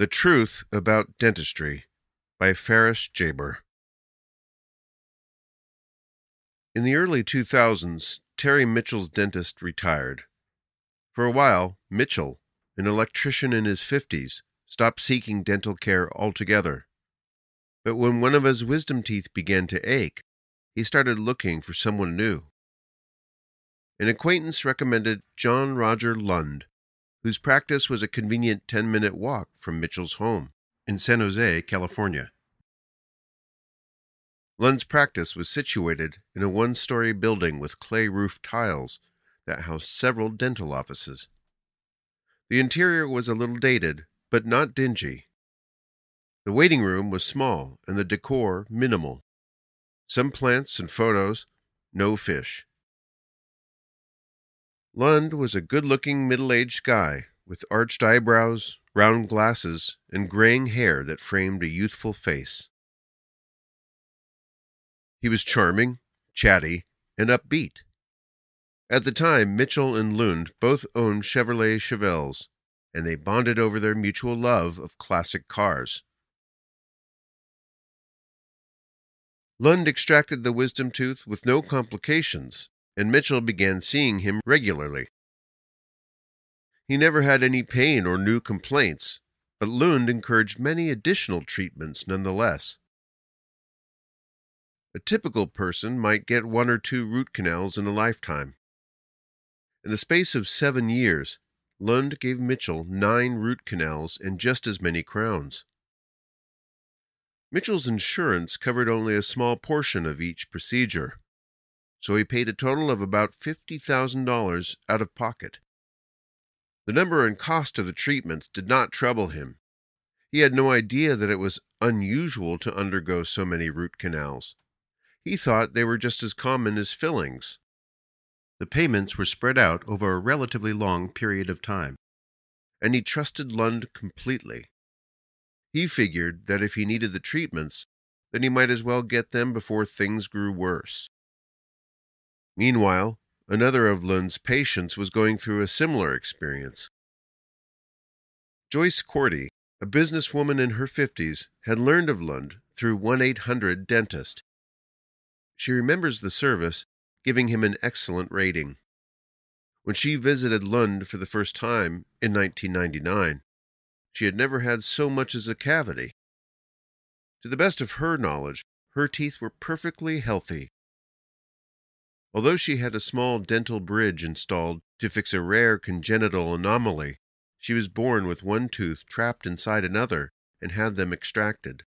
The Truth About Dentistry by Ferris Jabr. In the early 2000s, Terry Mitchell's dentist retired. For a while, Mitchell, an electrician in his 50s, stopped seeking dental care altogether. But when one of his wisdom teeth began to ache, he started looking for someone new. An acquaintance recommended John Roger Lund, whose practice was a convenient 10 minute walk from Mitchell's home in San Jose, California. Lund's practice was situated in a one story building with clay roof tiles that housed several dental offices. The interior was a little dated, but not dingy. The waiting room was small and the decor minimal. Some plants and photos, no fish. Lund was a good looking middle aged guy with arched eyebrows, round glasses, and graying hair that framed a youthful face. He was charming, chatty, and upbeat. At the time, Mitchell and Lund both owned Chevrolet Chevelles, and they bonded over their mutual love of classic cars. Lund extracted the wisdom tooth with no complications, and Mitchell began seeing him regularly. He never had any pain or new complaints, but Lund encouraged many additional treatments nonetheless. A typical person might get one or two root canals in a lifetime. In the space of seven years, Lund gave Mitchell nine root canals and just as many crowns. Mitchell's insurance covered only a small portion of each procedure, so he paid a total of about $50,000 out of pocket. The number and cost of the treatments did not trouble him. He had no idea that it was unusual to undergo so many root canals. He thought they were just as common as fillings. The payments were spread out over a relatively long period of time, and he trusted Lund completely. He figured that if he needed the treatments, then he might as well get them before things grew worse. Meanwhile, another of Lund's patients was going through a similar experience. Joyce Cordy, a businesswoman in her 50s, had learned of Lund through 1 800 Dentist. She remembers the service, giving him an excellent rating. When she visited Lund for the first time in 1999, she had never had so much as a cavity. To the best of her knowledge, her teeth were perfectly healthy. Although she had a small dental bridge installed to fix a rare congenital anomaly, she was born with one tooth trapped inside another and had them extracted.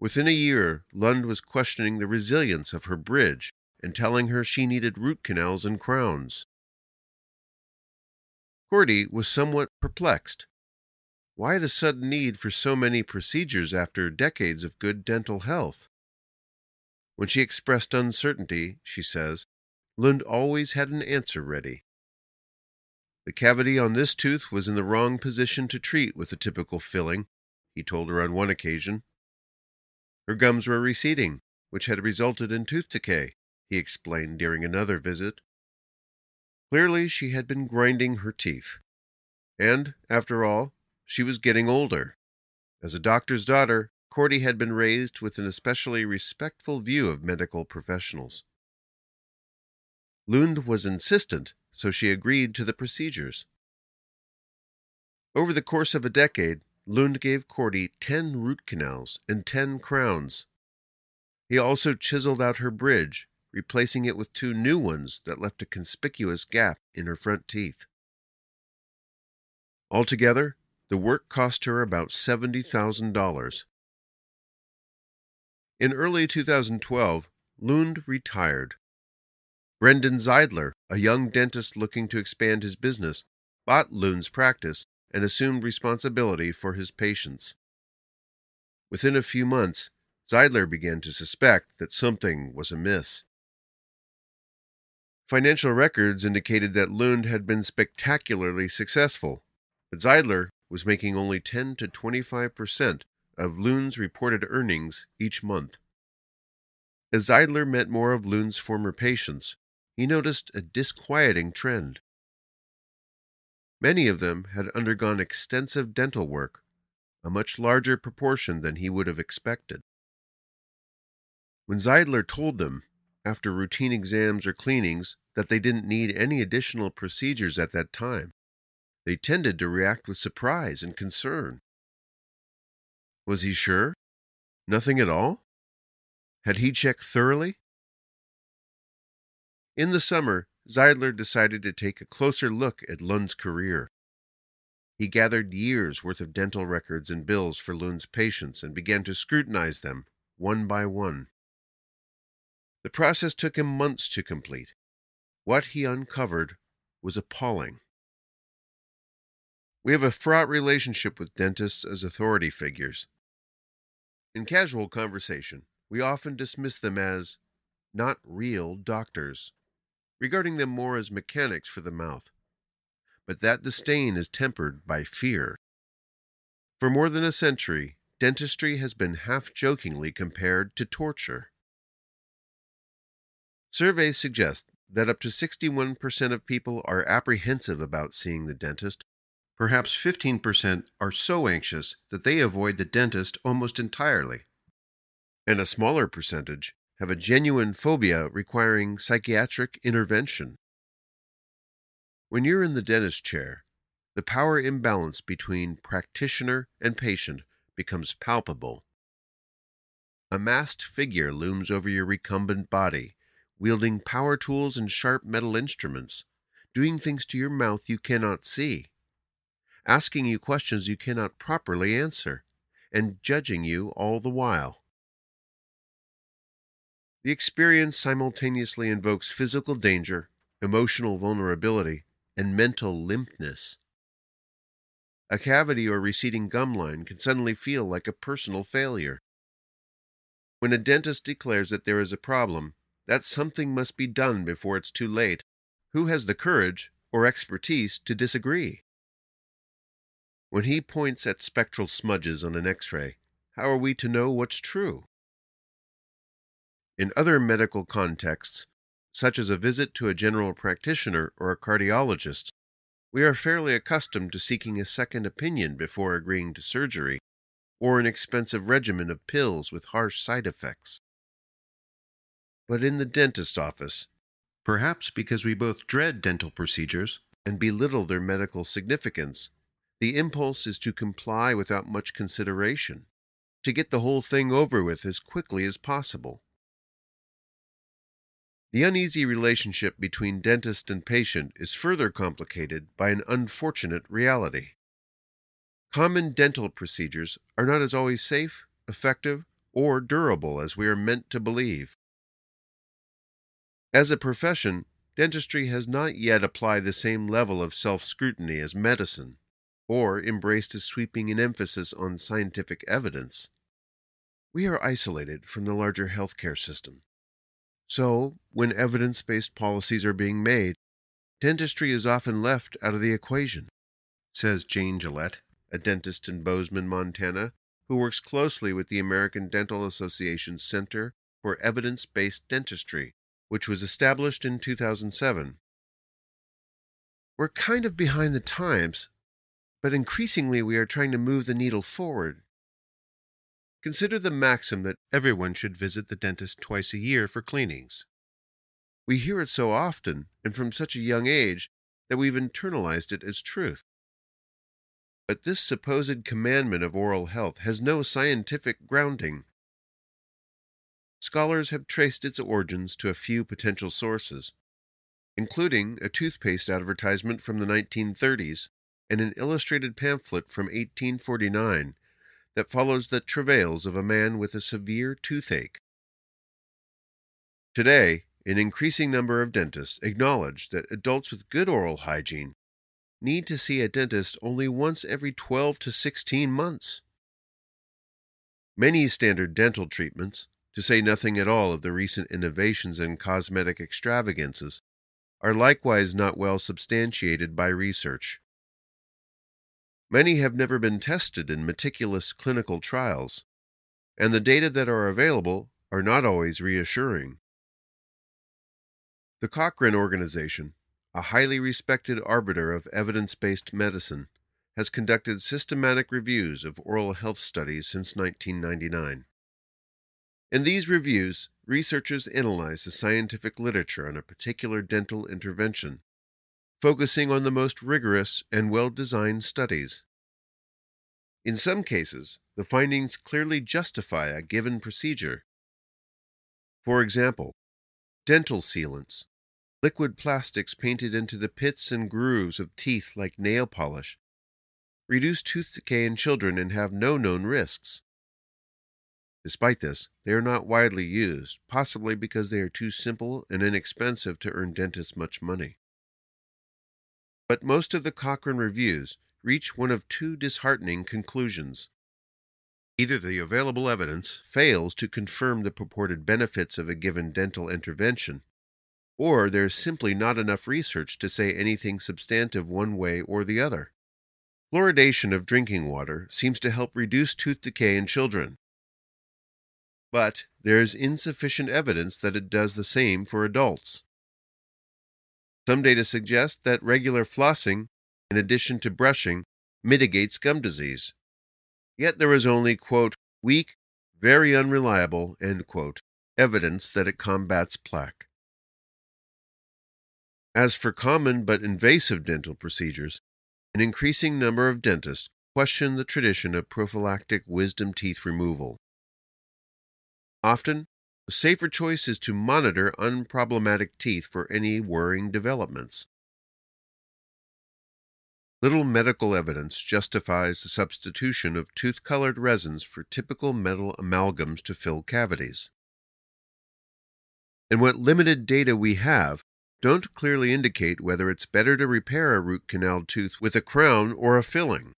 Within a year, Lund was questioning the resilience of her bridge and telling her she needed root canals and crowns. Cordy was somewhat perplexed. Why the sudden need for so many procedures after decades of good dental health? When she expressed uncertainty, she says, Lund always had an answer ready. The cavity on this tooth was in the wrong position to treat with the typical filling, he told her on one occasion. Her gums were receding, which had resulted in tooth decay, he explained during another visit. Clearly, she had been grinding her teeth. And, after all, she was getting older. As a doctor's daughter, Cordy had been raised with an especially respectful view of medical professionals. Lund was insistent, so she agreed to the procedures. Over the course of a decade, Lund gave Cordy ten root canals and ten crowns. He also chiseled out her bridge, replacing it with two new ones that left a conspicuous gap in her front teeth. Altogether, the work cost her about $70,000. In early 2012, Lund retired. Brendan Zeidler, a young dentist looking to expand his business, bought Lund's practice and assumed responsibility for his patients. Within a few months, Zeidler began to suspect that something was amiss. Financial records indicated that Lund had been spectacularly successful, but Zeidler was making only 10 to 25 percent of Lund's reported earnings each month. As Zeidler met more of Lund's former patients, he noticed a disquieting trend. Many of them had undergone extensive dental work, a much larger proportion than he would have expected. When Zeidler told them, after routine exams or cleanings, that they didn't need any additional procedures at that time, they tended to react with surprise and concern. Was he sure? Nothing at all? Had he checked thoroughly? In the summer, Zeidler decided to take a closer look at Lund's career. He gathered years' worth of dental records and bills for Lund's patients and began to scrutinize them one by one. The process took him months to complete. What he uncovered was appalling. We have a fraught relationship with dentists as authority figures. In casual conversation, we often dismiss them as not real doctors, regarding them more as mechanics for the mouth. But that disdain is tempered by fear. For more than a century, dentistry has been half jokingly compared to torture. Surveys suggest that up to 61% of people are apprehensive about seeing the dentist. Perhaps 15% are so anxious that they avoid the dentist almost entirely. And a smaller percentage have a genuine phobia requiring psychiatric intervention. When you're in the dentist chair, the power imbalance between practitioner and patient becomes palpable. A masked figure looms over your recumbent body, wielding power tools and sharp metal instruments, doing things to your mouth you cannot see, asking you questions you cannot properly answer, and judging you all the while. The experience simultaneously invokes physical danger, emotional vulnerability, and mental limpness. A cavity or receding gum line can suddenly feel like a personal failure. When a dentist declares that there is a problem, that something must be done before it's too late. Who has the courage or expertise to disagree? When he points at spectral smudges on an x ray, how are we to know what's true? In other medical contexts, such as a visit to a general practitioner or a cardiologist, we are fairly accustomed to seeking a second opinion before agreeing to surgery or an expensive regimen of pills with harsh side effects but in the dentist's office. Perhaps because we both dread dental procedures and belittle their medical significance, the impulse is to comply without much consideration, to get the whole thing over with as quickly as possible. The uneasy relationship between dentist and patient is further complicated by an unfortunate reality. Common dental procedures are not as always safe, effective, or durable as we are meant to believe. As a profession, dentistry has not yet applied the same level of self scrutiny as medicine, or embraced as sweeping an emphasis on scientific evidence. We are isolated from the larger healthcare system. So, when evidence based policies are being made, dentistry is often left out of the equation, says Jane Gillette, a dentist in Bozeman, Montana, who works closely with the American Dental Association's Center for Evidence Based Dentistry which was established in 2007. We're kind of behind the times, but increasingly we are trying to move the needle forward. Consider the maxim that everyone should visit the dentist twice a year for cleanings. We hear it so often and from such a young age that we've internalized it as truth. But this supposed commandment of oral health has no scientific grounding. Scholars have traced its origins to a few potential sources, including a toothpaste advertisement from the 1930s and an illustrated pamphlet from 1849 that follows the travails of a man with a severe toothache. Today, an increasing number of dentists acknowledge that adults with good oral hygiene need to see a dentist only once every 12 to 16 months. Many standard dental treatments, to say nothing at all of the recent innovations in cosmetic extravagances, are likewise not well substantiated by research. Many have never been tested in meticulous clinical trials, and the data that are available are not always reassuring. The Cochrane Organization, a highly respected arbiter of evidence based medicine, has conducted systematic reviews of oral health studies since 1999. In these reviews, researchers analyze the scientific literature on a particular dental intervention, focusing on the most rigorous and well designed studies. In some cases, the findings clearly justify a given procedure. For example, dental sealants, liquid plastics painted into the pits and grooves of teeth like nail polish, reduce tooth decay in children and have no known risks. Despite this, they are not widely used, possibly because they are too simple and inexpensive to earn dentists much money. But most of the Cochrane reviews reach one of two disheartening conclusions. Either the available evidence fails to confirm the purported benefits of a given dental intervention, or there is simply not enough research to say anything substantive one way or the other. Fluoridation of drinking water seems to help reduce tooth decay in children, but there is insufficient evidence that it does the same for adults. Some data suggest that regular flossing in addition to brushing, mitigates gum disease. Yet there is only, quote, weak, very unreliable, quote, evidence that it combats plaque. As for common but invasive dental procedures, an increasing number of dentists question the tradition of prophylactic wisdom teeth removal. Often, a safer choice is to monitor unproblematic teeth for any worrying developments. Little medical evidence justifies the substitution of tooth colored resins for typical metal amalgams to fill cavities. And what limited data we have don't clearly indicate whether it's better to repair a root canal tooth with a crown or a filling.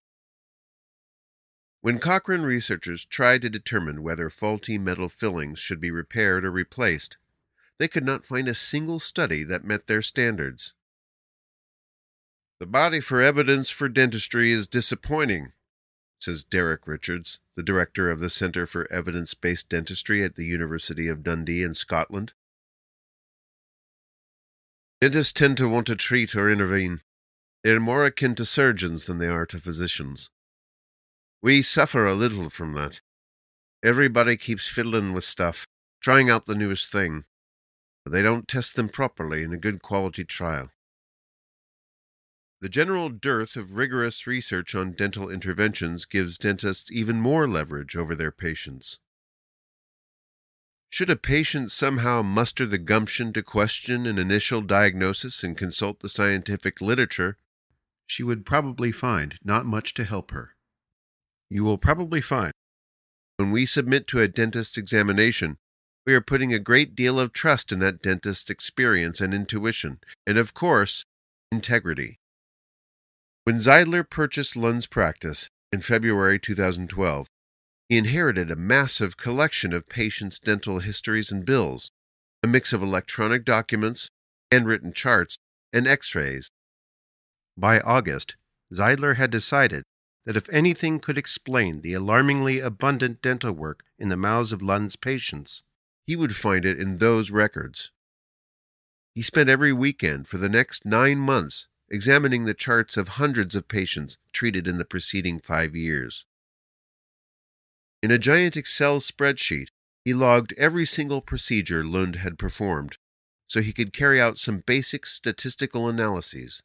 When Cochrane researchers tried to determine whether faulty metal fillings should be repaired or replaced, they could not find a single study that met their standards. The body for evidence for dentistry is disappointing, says Derek Richards, the director of the Center for Evidence Based Dentistry at the University of Dundee in Scotland. Dentists tend to want to treat or intervene. They are more akin to surgeons than they are to physicians. We suffer a little from that. Everybody keeps fiddling with stuff, trying out the newest thing, but they don't test them properly in a good quality trial. The general dearth of rigorous research on dental interventions gives dentists even more leverage over their patients. Should a patient somehow muster the gumption to question an initial diagnosis and consult the scientific literature, she would probably find not much to help her. You will probably find when we submit to a dentist examination, we are putting a great deal of trust in that dentist's experience and intuition, and of course, integrity. When Zeidler purchased Lund's practice in February 2012, he inherited a massive collection of patients' dental histories and bills, a mix of electronic documents, handwritten charts, and x rays. By August, Zeidler had decided that if anything could explain the alarmingly abundant dental work in the mouths of Lund's patients, he would find it in those records. He spent every weekend for the next nine months examining the charts of hundreds of patients treated in the preceding five years. In a giant Excel spreadsheet, he logged every single procedure Lund had performed so he could carry out some basic statistical analyses.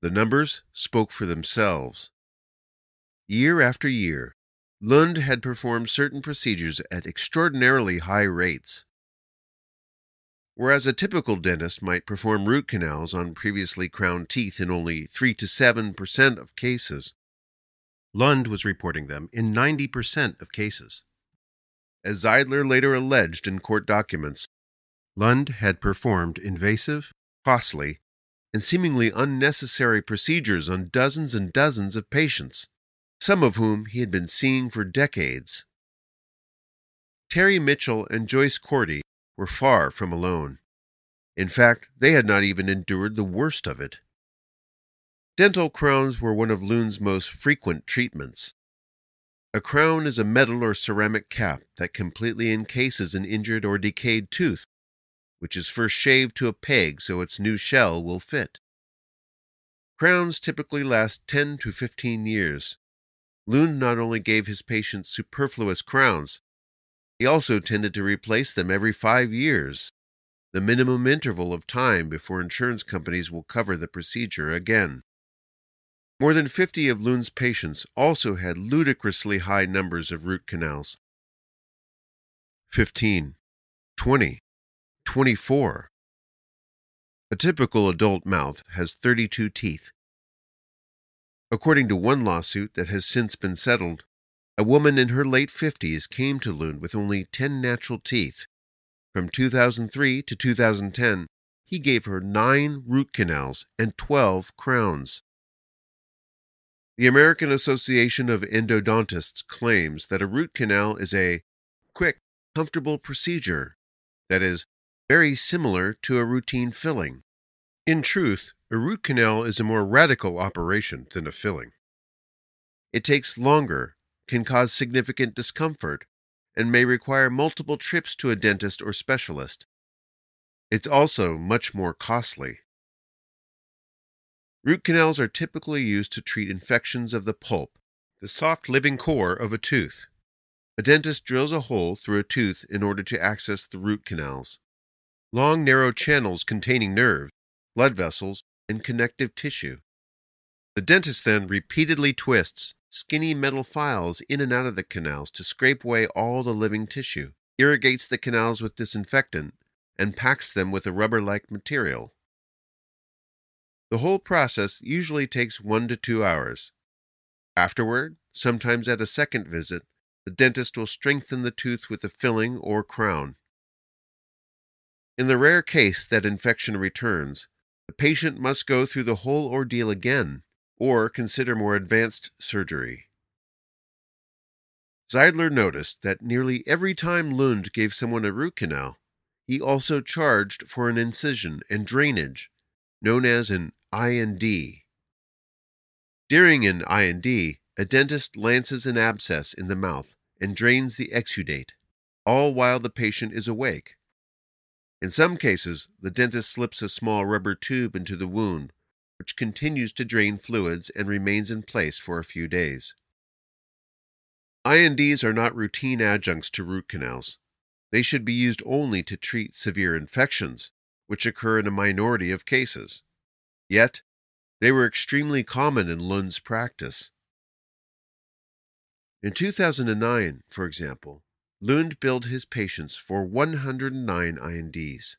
The numbers spoke for themselves. Year after year, Lund had performed certain procedures at extraordinarily high rates. Whereas a typical dentist might perform root canals on previously crowned teeth in only 3 to 7% of cases, Lund was reporting them in 90% of cases. As Zeidler later alleged in court documents, Lund had performed invasive, costly, and seemingly unnecessary procedures on dozens and dozens of patients, some of whom he had been seeing for decades. Terry Mitchell and Joyce Cordy were far from alone. In fact, they had not even endured the worst of it. Dental crowns were one of Lund's most frequent treatments. A crown is a metal or ceramic cap that completely encases an injured or decayed tooth, which is first shaved to a peg so its new shell will fit. Crowns typically last 10 to 15 years. Lund not only gave his patients superfluous crowns, he also tended to replace them every five years, the minimum interval of time before insurance companies will cover the procedure again. More than 50 of Lund's patients also had ludicrously high numbers of root canals. 15, 20, 24. A typical adult mouth has 32 teeth. According to one lawsuit that has since been settled, a woman in her late 50s came to Lund with only 10 natural teeth. From 2003 to 2010, he gave her 9 root canals and 12 crowns. The American Association of Endodontists claims that a root canal is a quick, comfortable procedure that is very similar to a routine filling. In truth, a root canal is a more radical operation than a filling. It takes longer, can cause significant discomfort, and may require multiple trips to a dentist or specialist. It's also much more costly. Root canals are typically used to treat infections of the pulp, the soft living core of a tooth. A dentist drills a hole through a tooth in order to access the root canals. Long, narrow channels containing nerves, blood vessels, and connective tissue. The dentist then repeatedly twists skinny metal files in and out of the canals to scrape away all the living tissue, irrigates the canals with disinfectant, and packs them with a rubber like material. The whole process usually takes one to two hours. Afterward, sometimes at a second visit, the dentist will strengthen the tooth with a filling or crown. In the rare case that infection returns, the patient must go through the whole ordeal again or consider more advanced surgery. Zeidler noticed that nearly every time Lund gave someone a root canal, he also charged for an incision and drainage, known as an I&D. During an I&D, a dentist lances an abscess in the mouth and drains the exudate, all while the patient is awake. In some cases, the dentist slips a small rubber tube into the wound, which continues to drain fluids and remains in place for a few days. I&Ds are not routine adjuncts to root canals. They should be used only to treat severe infections, which occur in a minority of cases. Yet, they were extremely common in Lund's practice. In 2009, for example, Lund billed his patients for 109 I&Ds.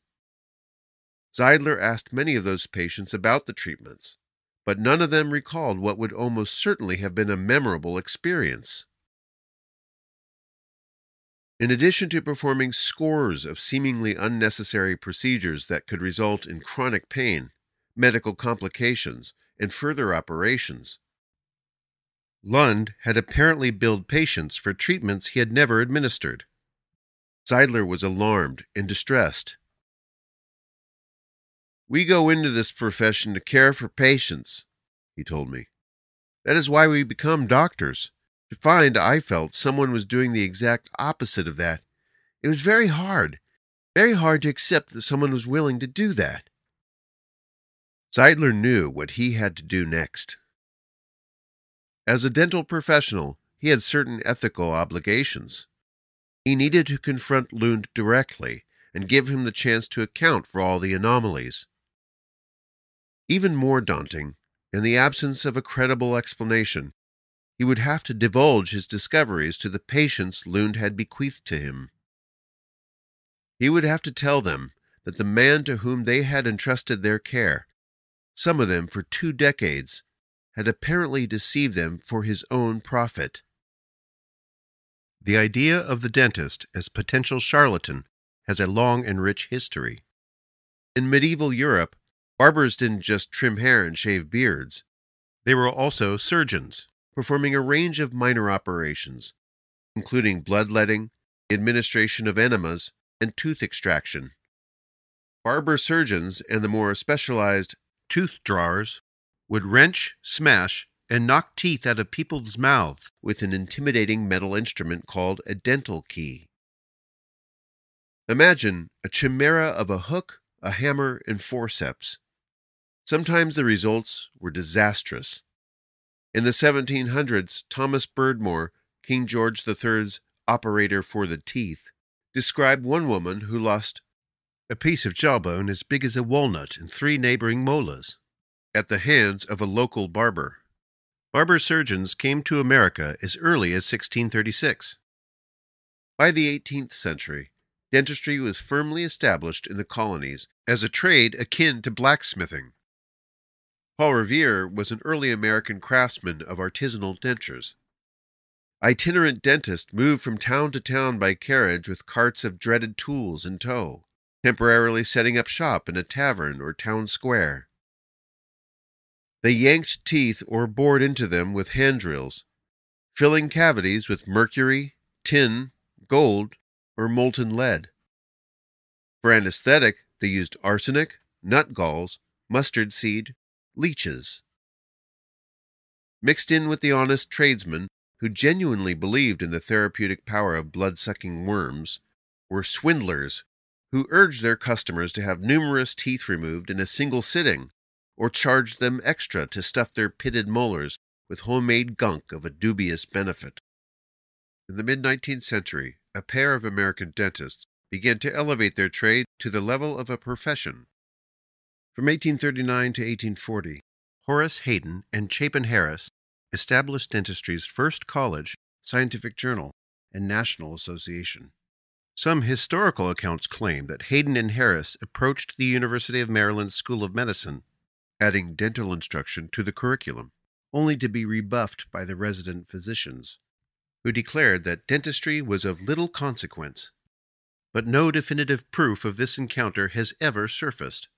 Zeidler asked many of those patients about the treatments, but none of them recalled what would almost certainly have been a memorable experience. In addition to performing scores of seemingly unnecessary procedures that could result in chronic pain, medical complications, and further operations, Lund had apparently billed patients for treatments he had never administered. Zeidler was alarmed and distressed. We go into this profession to care for patients, he told me. That is why we become doctors. To find, I felt, someone was doing the exact opposite of that. It was very hard, very hard to accept that someone was willing to do that. Zeidler knew what he had to do next. As a dental professional, he had certain ethical obligations. He needed to confront Lund directly and give him the chance to account for all the anomalies. Even more daunting, in the absence of a credible explanation, he would have to divulge his discoveries to the patients Lund had bequeathed to him. He would have to tell them that the man to whom they had entrusted their care, some of them for two decades, had apparently deceived them for his own profit. The idea of the dentist as potential charlatan has a long and rich history. In medieval Europe, barbers didn't just trim hair and shave beards. They were also surgeons, performing a range of minor operations, including bloodletting, administration of enemas, and tooth extraction. Barber surgeons and the more specialized tooth drawers would wrench, smash, and knock teeth out of people's mouths with an intimidating metal instrument called a dental key. Imagine a chimera of a hook, a hammer, and forceps. Sometimes the results were disastrous. In the 1700s, Thomas Berdmore, King George III's operator for the teeth, described one woman who lost a piece of jawbone as big as a walnut and three neighboring molars at the hands of a local barber. Barber surgeons came to America as early as 1636. By the 18th century, dentistry was firmly established in the colonies as a trade akin to blacksmithing. Paul Revere was an early American craftsman of artisanal dentures. Itinerant dentists moved from town to town by carriage with carts of dreaded tools in tow, temporarily setting up shop in a tavern or town square. They yanked teeth or bored into them with hand drills, filling cavities with mercury, tin, gold, or molten lead. For anesthetic, they used arsenic, nut galls, mustard seed, leeches. Mixed in with the honest tradesmen who genuinely believed in the therapeutic power of blood sucking worms were swindlers who urged their customers to have numerous teeth removed in a single sitting or charged them extra to stuff their pitted molars with homemade gunk of a dubious benefit. In the mid 19th century, a pair of American dentists began to elevate their trade to the level of a profession. From 1839 to 1840, Horace Hayden and Chapin Harris established dentistry's first college, scientific journal, and national association. Some historical accounts claim that Hayden and Harris approached the University of Maryland School of Medicine adding dental instruction to the curriculum, only to be rebuffed by the resident physicians, who declared that dentistry was of little consequence. But no definitive proof of this encounter has ever surfaced.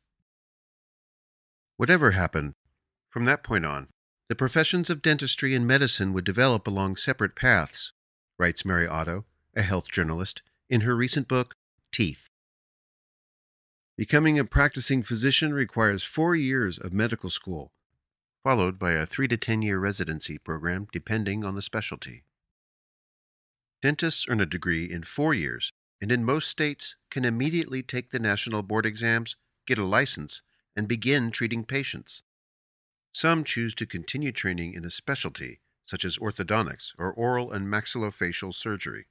Whatever happened, from that point on, the professions of dentistry and medicine would develop along separate paths, writes Mary Otto, a health journalist, in her recent book, Teeth. Becoming a practicing physician requires four years of medical school, followed by a three to ten year residency program depending on the specialty. Dentists earn a degree in four years and in most states can immediately take the national board exams, get a license, and begin treating patients. Some choose to continue training in a specialty, such as orthodontics or oral and maxillofacial surgery.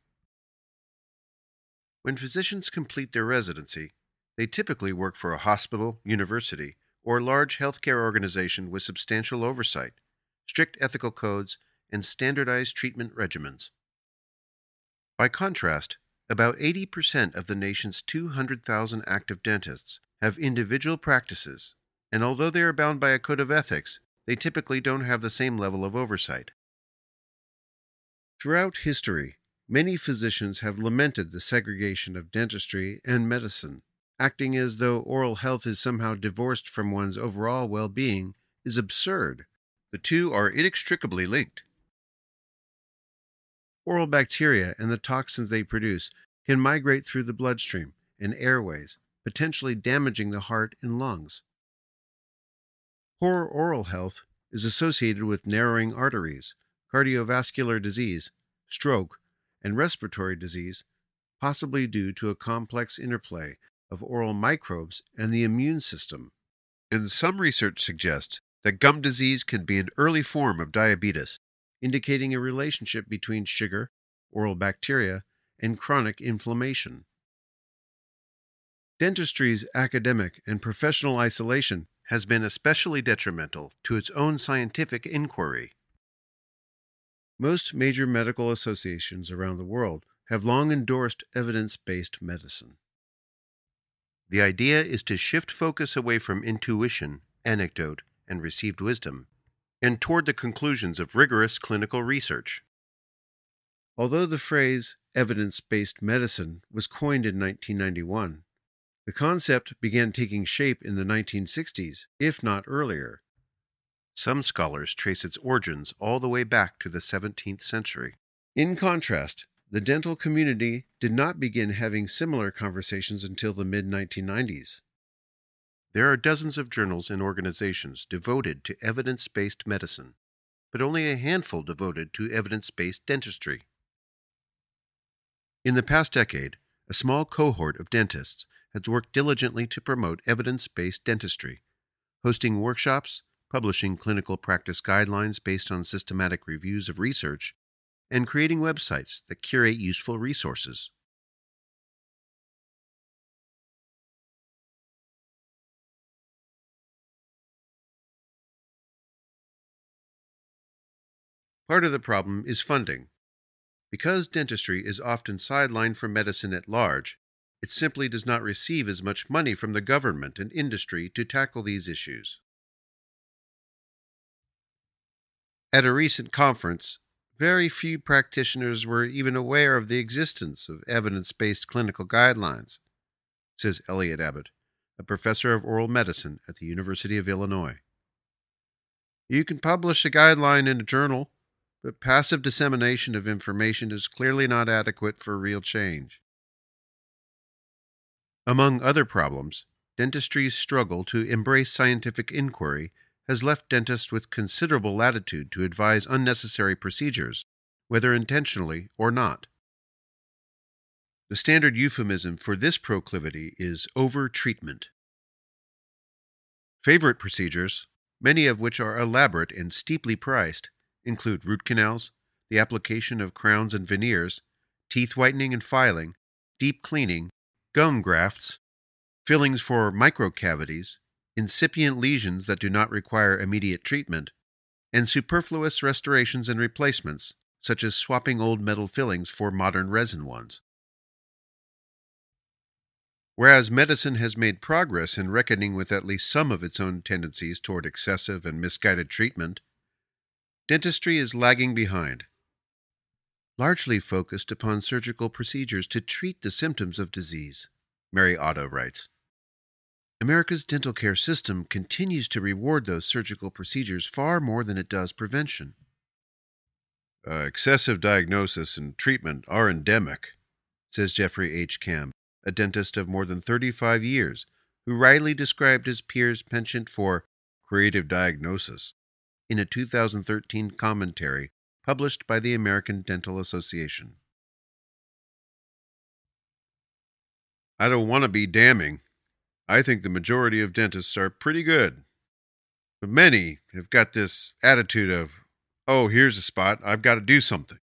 When physicians complete their residency, they typically work for a hospital, university, or large healthcare organization with substantial oversight, strict ethical codes, and standardized treatment regimens. By contrast, about 80% of the nation's 200,000 active dentists have individual practices, and although they are bound by a code of ethics, they typically don't have the same level of oversight. Throughout history, many physicians have lamented the segregation of dentistry and medicine acting as though oral health is somehow divorced from one's overall well being is absurd. The two are inextricably linked. Oral bacteria and the toxins they produce can migrate through the bloodstream and airways, potentially damaging the heart and lungs. Poor oral health is associated with narrowing arteries, cardiovascular disease, stroke, and respiratory disease, possibly due to a complex interplay of oral microbes and the immune system. And some research suggests that gum disease can be an early form of diabetes, indicating a relationship between sugar, oral bacteria, and chronic inflammation. Dentistry's academic and professional isolation has been especially detrimental to its own scientific inquiry. Most major medical associations around the world have long endorsed evidence based medicine. The idea is to shift focus away from intuition, anecdote, and received wisdom, and toward the conclusions of rigorous clinical research. Although the phrase evidence based medicine was coined in 1991, the concept began taking shape in the 1960s, if not earlier. Some scholars trace its origins all the way back to the 17th century. In contrast, the dental community did not begin having similar conversations until the mid 1990s. There are dozens of journals and organizations devoted to evidence based medicine, but only a handful devoted to evidence based dentistry. In the past decade, a small cohort of dentists has worked diligently to promote evidence based dentistry, hosting workshops, publishing clinical practice guidelines based on systematic reviews of research, and creating websites that curate useful resources. Part of the problem is funding. Because dentistry is often sidelined from medicine at large, it simply does not receive as much money from the government and industry to tackle these issues. At a recent conference, very few practitioners were even aware of the existence of evidence based clinical guidelines, says Elliot Abbott, a professor of oral medicine at the University of Illinois. You can publish a guideline in a journal, but passive dissemination of information is clearly not adequate for real change. Among other problems, dentistry's struggle to embrace scientific inquiry has left dentists with considerable latitude to advise unnecessary procedures, whether intentionally or not. The standard euphemism for this proclivity is over-treatment. Favorite procedures, many of which are elaborate and steeply priced, include root canals, the application of crowns and veneers, teeth whitening and filing, deep cleaning, gum grafts, fillings for microcavities, incipient lesions that do not require immediate treatment, and superfluous restorations and replacements, such as swapping old metal fillings for modern resin ones. Whereas medicine has made progress in reckoning with at least some of its own tendencies toward excessive and misguided treatment, dentistry is lagging behind. Largely focused upon surgical procedures to treat the symptoms of disease, Mary Otto writes. America's dental care system continues to reward those surgical procedures far more than it does prevention. Uh, excessive diagnosis and treatment are endemic, says Jeffrey H. Camm, a dentist of more than 35 years, who rightly described his peers' penchant for creative diagnosis in a 2013 commentary published by the American Dental Association. I don't want to be damning, I think the majority of dentists are pretty good. But many have got this attitude of, oh, here's a spot, I've got to do something.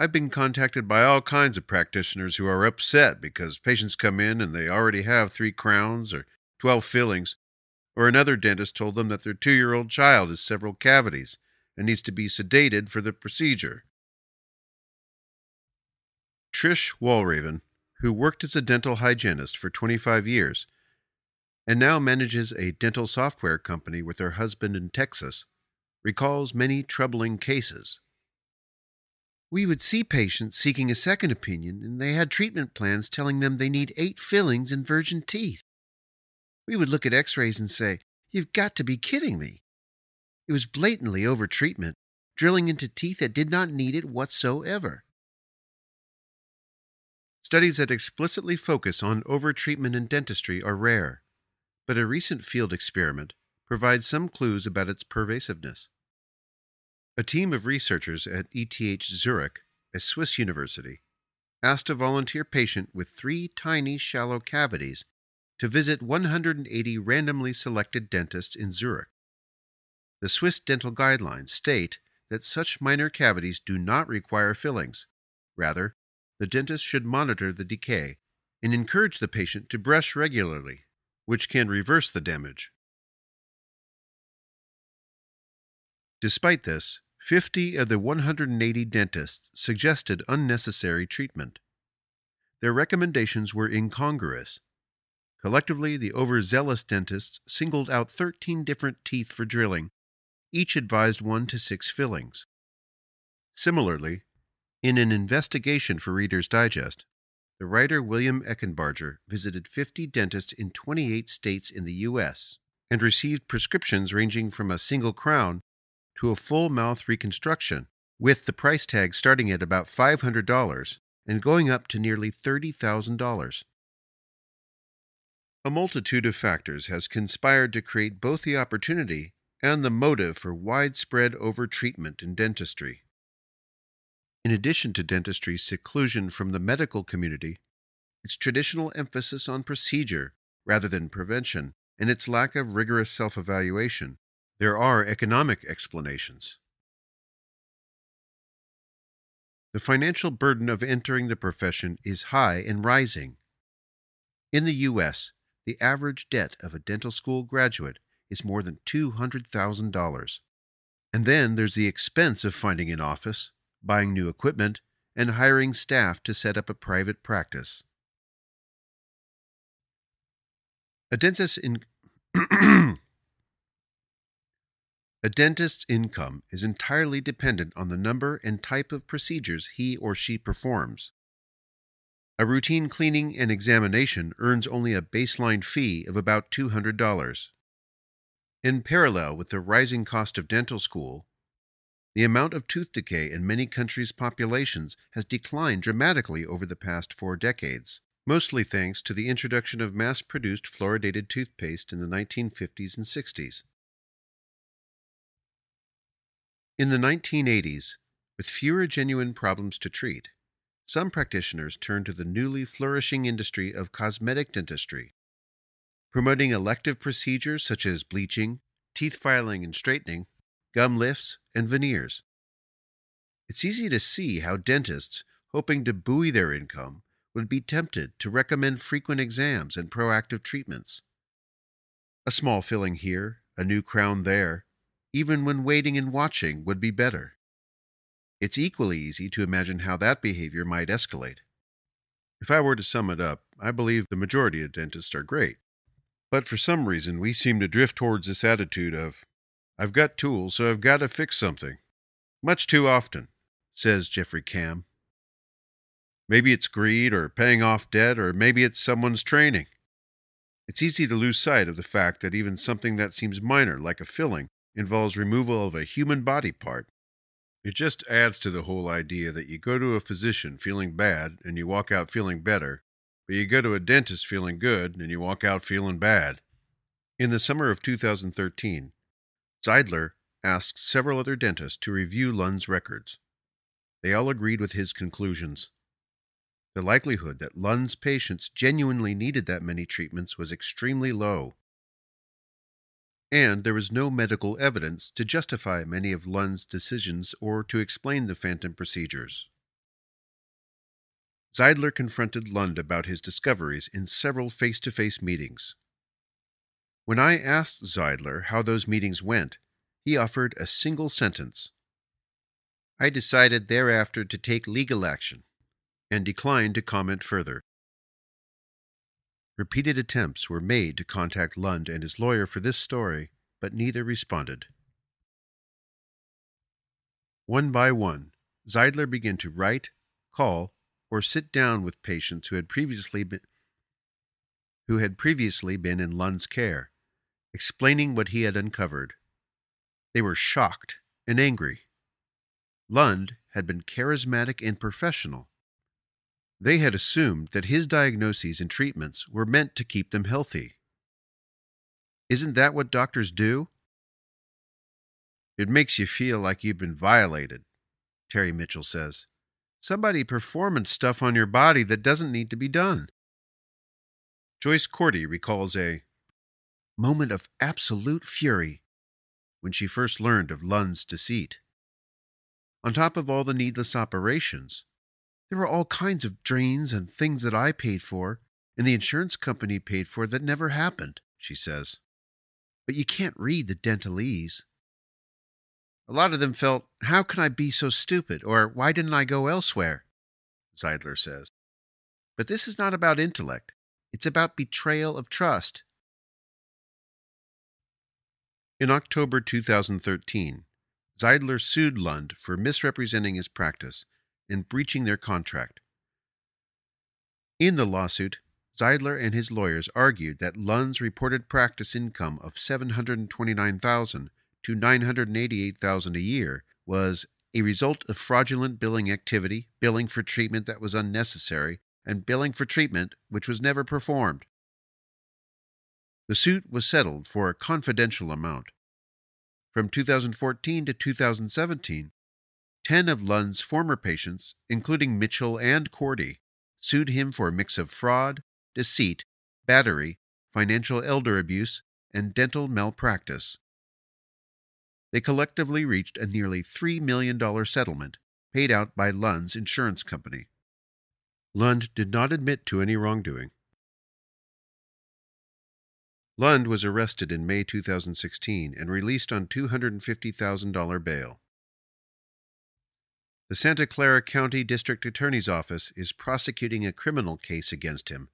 I've been contacted by all kinds of practitioners who are upset because patients come in and they already have three crowns or 12 fillings, or another dentist told them that their two year old child has several cavities and needs to be sedated for the procedure. Trish Walraven who worked as a dental hygienist for 25 years and now manages a dental software company with her husband in Texas, recalls many troubling cases. We would see patients seeking a second opinion, and they had treatment plans telling them they need eight fillings and virgin teeth. We would look at x rays and say, You've got to be kidding me. It was blatantly over treatment, drilling into teeth that did not need it whatsoever. Studies that explicitly focus on overtreatment in dentistry are rare, but a recent field experiment provides some clues about its pervasiveness. A team of researchers at ETH Zurich, a Swiss university, asked a volunteer patient with three tiny shallow cavities to visit 180 randomly selected dentists in Zurich. The Swiss dental guidelines state that such minor cavities do not require fillings. Rather, the dentist should monitor the decay and encourage the patient to brush regularly, which can reverse the damage. Despite this, 50 of the 180 dentists suggested unnecessary treatment. Their recommendations were incongruous. Collectively, the overzealous dentists singled out 13 different teeth for drilling, each advised one to six fillings. Similarly, in an investigation for Reader's Digest, the writer William Ecenbarger visited 50 dentists in 28 states in the U.S. and received prescriptions ranging from a single crown to a full mouth reconstruction, with the price tag starting at about $500 and going up to nearly $30,000. A multitude of factors has conspired to create both the opportunity and the motive for widespread overtreatment in dentistry. In addition to dentistry's seclusion from the medical community, its traditional emphasis on procedure rather than prevention, and its lack of rigorous self evaluation, there are economic explanations. The financial burden of entering the profession is high and rising. In the U.S., the average debt of a dental school graduate is more than $200,000. And then there's the expense of finding an office, buying new equipment, and hiring staff to set up a private practice. A dentist in A dentist's income is entirely dependent on the number and type of procedures he or she performs. A routine cleaning and examination earns only a baseline fee of about $200. In parallel with the rising cost of dental school, the amount of tooth decay in many countries' populations has declined dramatically over the past four decades, mostly thanks to the introduction of mass produced fluoridated toothpaste in the 1950s and 60s. In the 1980s, with fewer genuine problems to treat, some practitioners turned to the newly flourishing industry of cosmetic dentistry, promoting elective procedures such as bleaching, teeth filing and straightening, gum lifts, and veneers. It's easy to see how dentists, hoping to buoy their income, would be tempted to recommend frequent exams and proactive treatments. A small filling here, a new crown there, even when waiting and watching, would be better. It's equally easy to imagine how that behavior might escalate. If I were to sum it up, I believe the majority of dentists are great. But for some reason, we seem to drift towards this attitude of, I've got tools, so I've got to fix something. Much too often, says Jeffrey Camm. Maybe it's greed or paying off debt, or maybe it's someone's training. It's easy to lose sight of the fact that even something that seems minor, like a filling, involves removal of a human body part. It just adds to the whole idea that you go to a physician feeling bad and you walk out feeling better, but you go to a dentist feeling good and you walk out feeling bad. In the summer of 2013, Zeidler asked several other dentists to review Lund's records. They all agreed with his conclusions. The likelihood that Lund's patients genuinely needed that many treatments was extremely low and there was no medical evidence to justify many of Lund's decisions or to explain the phantom procedures. Zeidler confronted Lund about his discoveries in several face to face meetings. When I asked Zeidler how those meetings went, he offered a single sentence I decided thereafter to take legal action and declined to comment further. Repeated attempts were made to contact Lund and his lawyer for this story, but neither responded. One by one, Zeidler began to write, call, or sit down with patients who had previously been who had previously been in Lund's care, explaining what he had uncovered. They were shocked and angry. Lund had been charismatic and professional, they had assumed that his diagnoses and treatments were meant to keep them healthy. Isn't that what doctors do? It makes you feel like you've been violated, Terry Mitchell says. Somebody performing stuff on your body that doesn't need to be done. Joyce Cordy recalls a moment of absolute fury when she first learned of Lund's deceit. On top of all the needless operations, there were all kinds of drains and things that I paid for, and the insurance company paid for that never happened, she says. But you can't read the dentalese. A lot of them felt, How can I be so stupid? or Why didn't I go elsewhere? Zeidler says. But this is not about intellect, it's about betrayal of trust. In October 2013, Zeidler sued Lund for misrepresenting his practice and breaching their contract. In the lawsuit, Zeidler and his lawyers argued that Lund's reported practice income of 729,000 to 988,000 a year was a result of fraudulent billing activity, billing for treatment that was unnecessary, and billing for treatment which was never performed. The suit was settled for a confidential amount. From 2014 to 2017, Ten of Lund's former patients, including Mitchell and Cordy, sued him for a mix of fraud, deceit, battery, financial elder abuse, and dental malpractice. They collectively reached a nearly $3 million settlement paid out by Lund's insurance company. Lund did not admit to any wrongdoing. Lund was arrested in May 2016 and released on $250,000 bail. The Santa Clara County District Attorney's Office is prosecuting a criminal case against him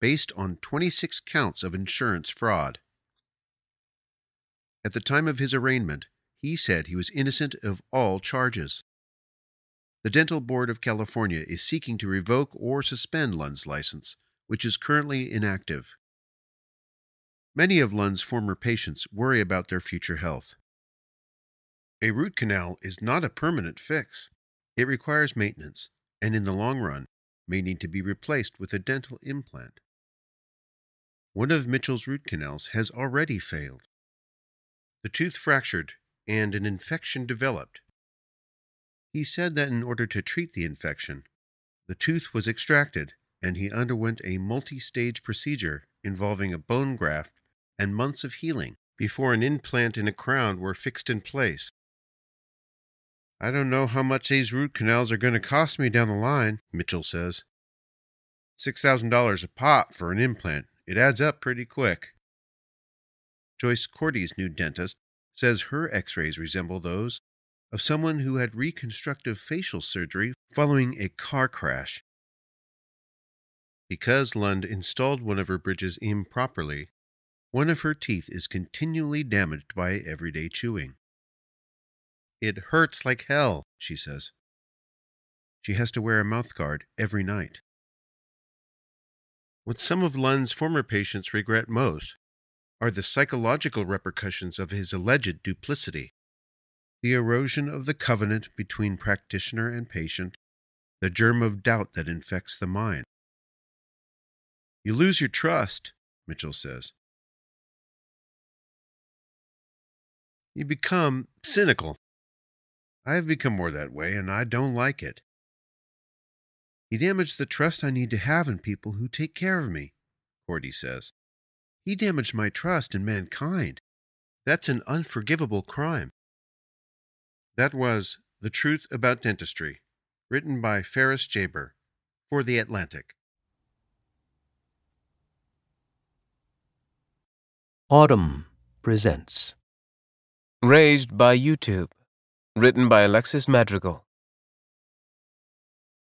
based on 26 counts of insurance fraud. At the time of his arraignment, he said he was innocent of all charges. The Dental Board of California is seeking to revoke or suspend Lund's license, which is currently inactive. Many of Lund's former patients worry about their future health. A root canal is not a permanent fix. It requires maintenance, and in the long run, may need to be replaced with a dental implant. One of Mitchell's root canals has already failed. The tooth fractured and an infection developed. He said that in order to treat the infection, the tooth was extracted and he underwent a multi stage procedure involving a bone graft and months of healing before an implant and a crown were fixed in place. I don't know how much these root canals are going to cost me down the line, Mitchell says. $6,000 a pop for an implant. It adds up pretty quick. Joyce Cordy's new dentist says her x rays resemble those of someone who had reconstructive facial surgery following a car crash. Because Lund installed one of her bridges improperly, one of her teeth is continually damaged by everyday chewing. It hurts like hell, she says. She has to wear a mouthguard every night. What some of Lund's former patients regret most are the psychological repercussions of his alleged duplicity. The erosion of the covenant between practitioner and patient, the germ of doubt that infects the mind. You lose your trust, Mitchell says. You become cynical. I have become more that way, and I don't like it. He damaged the trust I need to have in people who take care of me, Cordy says. He damaged my trust in mankind. That's an unforgivable crime. That was The Truth About Dentistry, written by Ferris Jabr for The Atlantic. Autumn presents Raised by YouTube Written by Alexis Madrigal.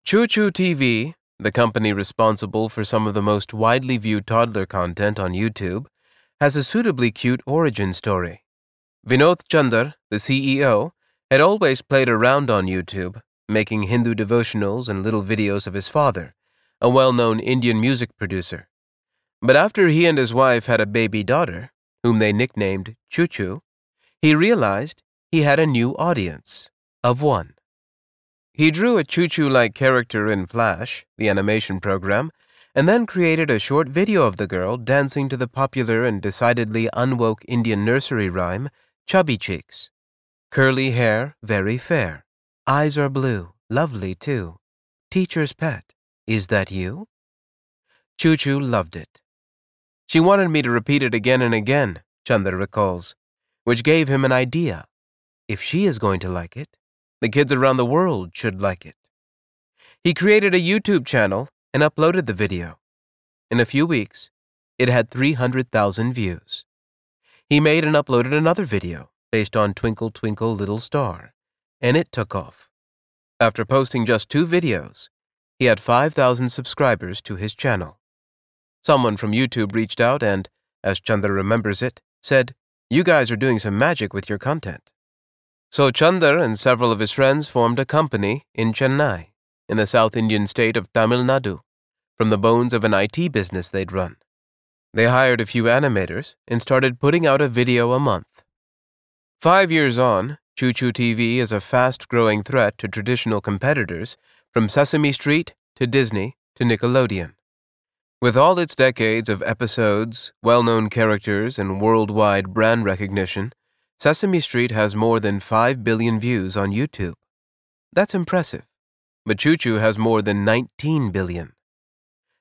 Choo Choo TV, the company responsible for some of the most widely viewed toddler content on YouTube, has a suitably cute origin story. Vinod Chandar, the CEO, had always played around on YouTube, making Hindu devotionals and little videos of his father, a well known Indian music producer. But after he and his wife had a baby daughter, whom they nicknamed Choo Choo, he realized he had a new audience of one. He drew a choo choo like character in Flash, the animation program, and then created a short video of the girl dancing to the popular and decidedly unwoke Indian nursery rhyme, Chubby Cheeks. Curly hair, very fair. Eyes are blue, lovely too. Teacher's pet, is that you? Choo Choo loved it. She wanted me to repeat it again and again, Chandra recalls, which gave him an idea. If she is going to like it, the kids around the world should like it. He created a YouTube channel and uploaded the video. In a few weeks, it had 300,000 views. He made and uploaded another video based on Twinkle Twinkle Little Star, and it took off. After posting just two videos, he had 5,000 subscribers to his channel. Someone from YouTube reached out and, as Chandra remembers it, said, You guys are doing some magic with your content. So Chandar and several of his friends formed a company in Chennai, in the South Indian state of Tamil Nadu, from the bones of an IT business they'd run. They hired a few animators and started putting out a video a month. Five years on, Choo Choo TV is a fast growing threat to traditional competitors from Sesame Street to Disney to Nickelodeon. With all its decades of episodes, well known characters, and worldwide brand recognition, Sesame Street has more than 5 billion views on YouTube. That's impressive. But Choo Choo has more than 19 billion.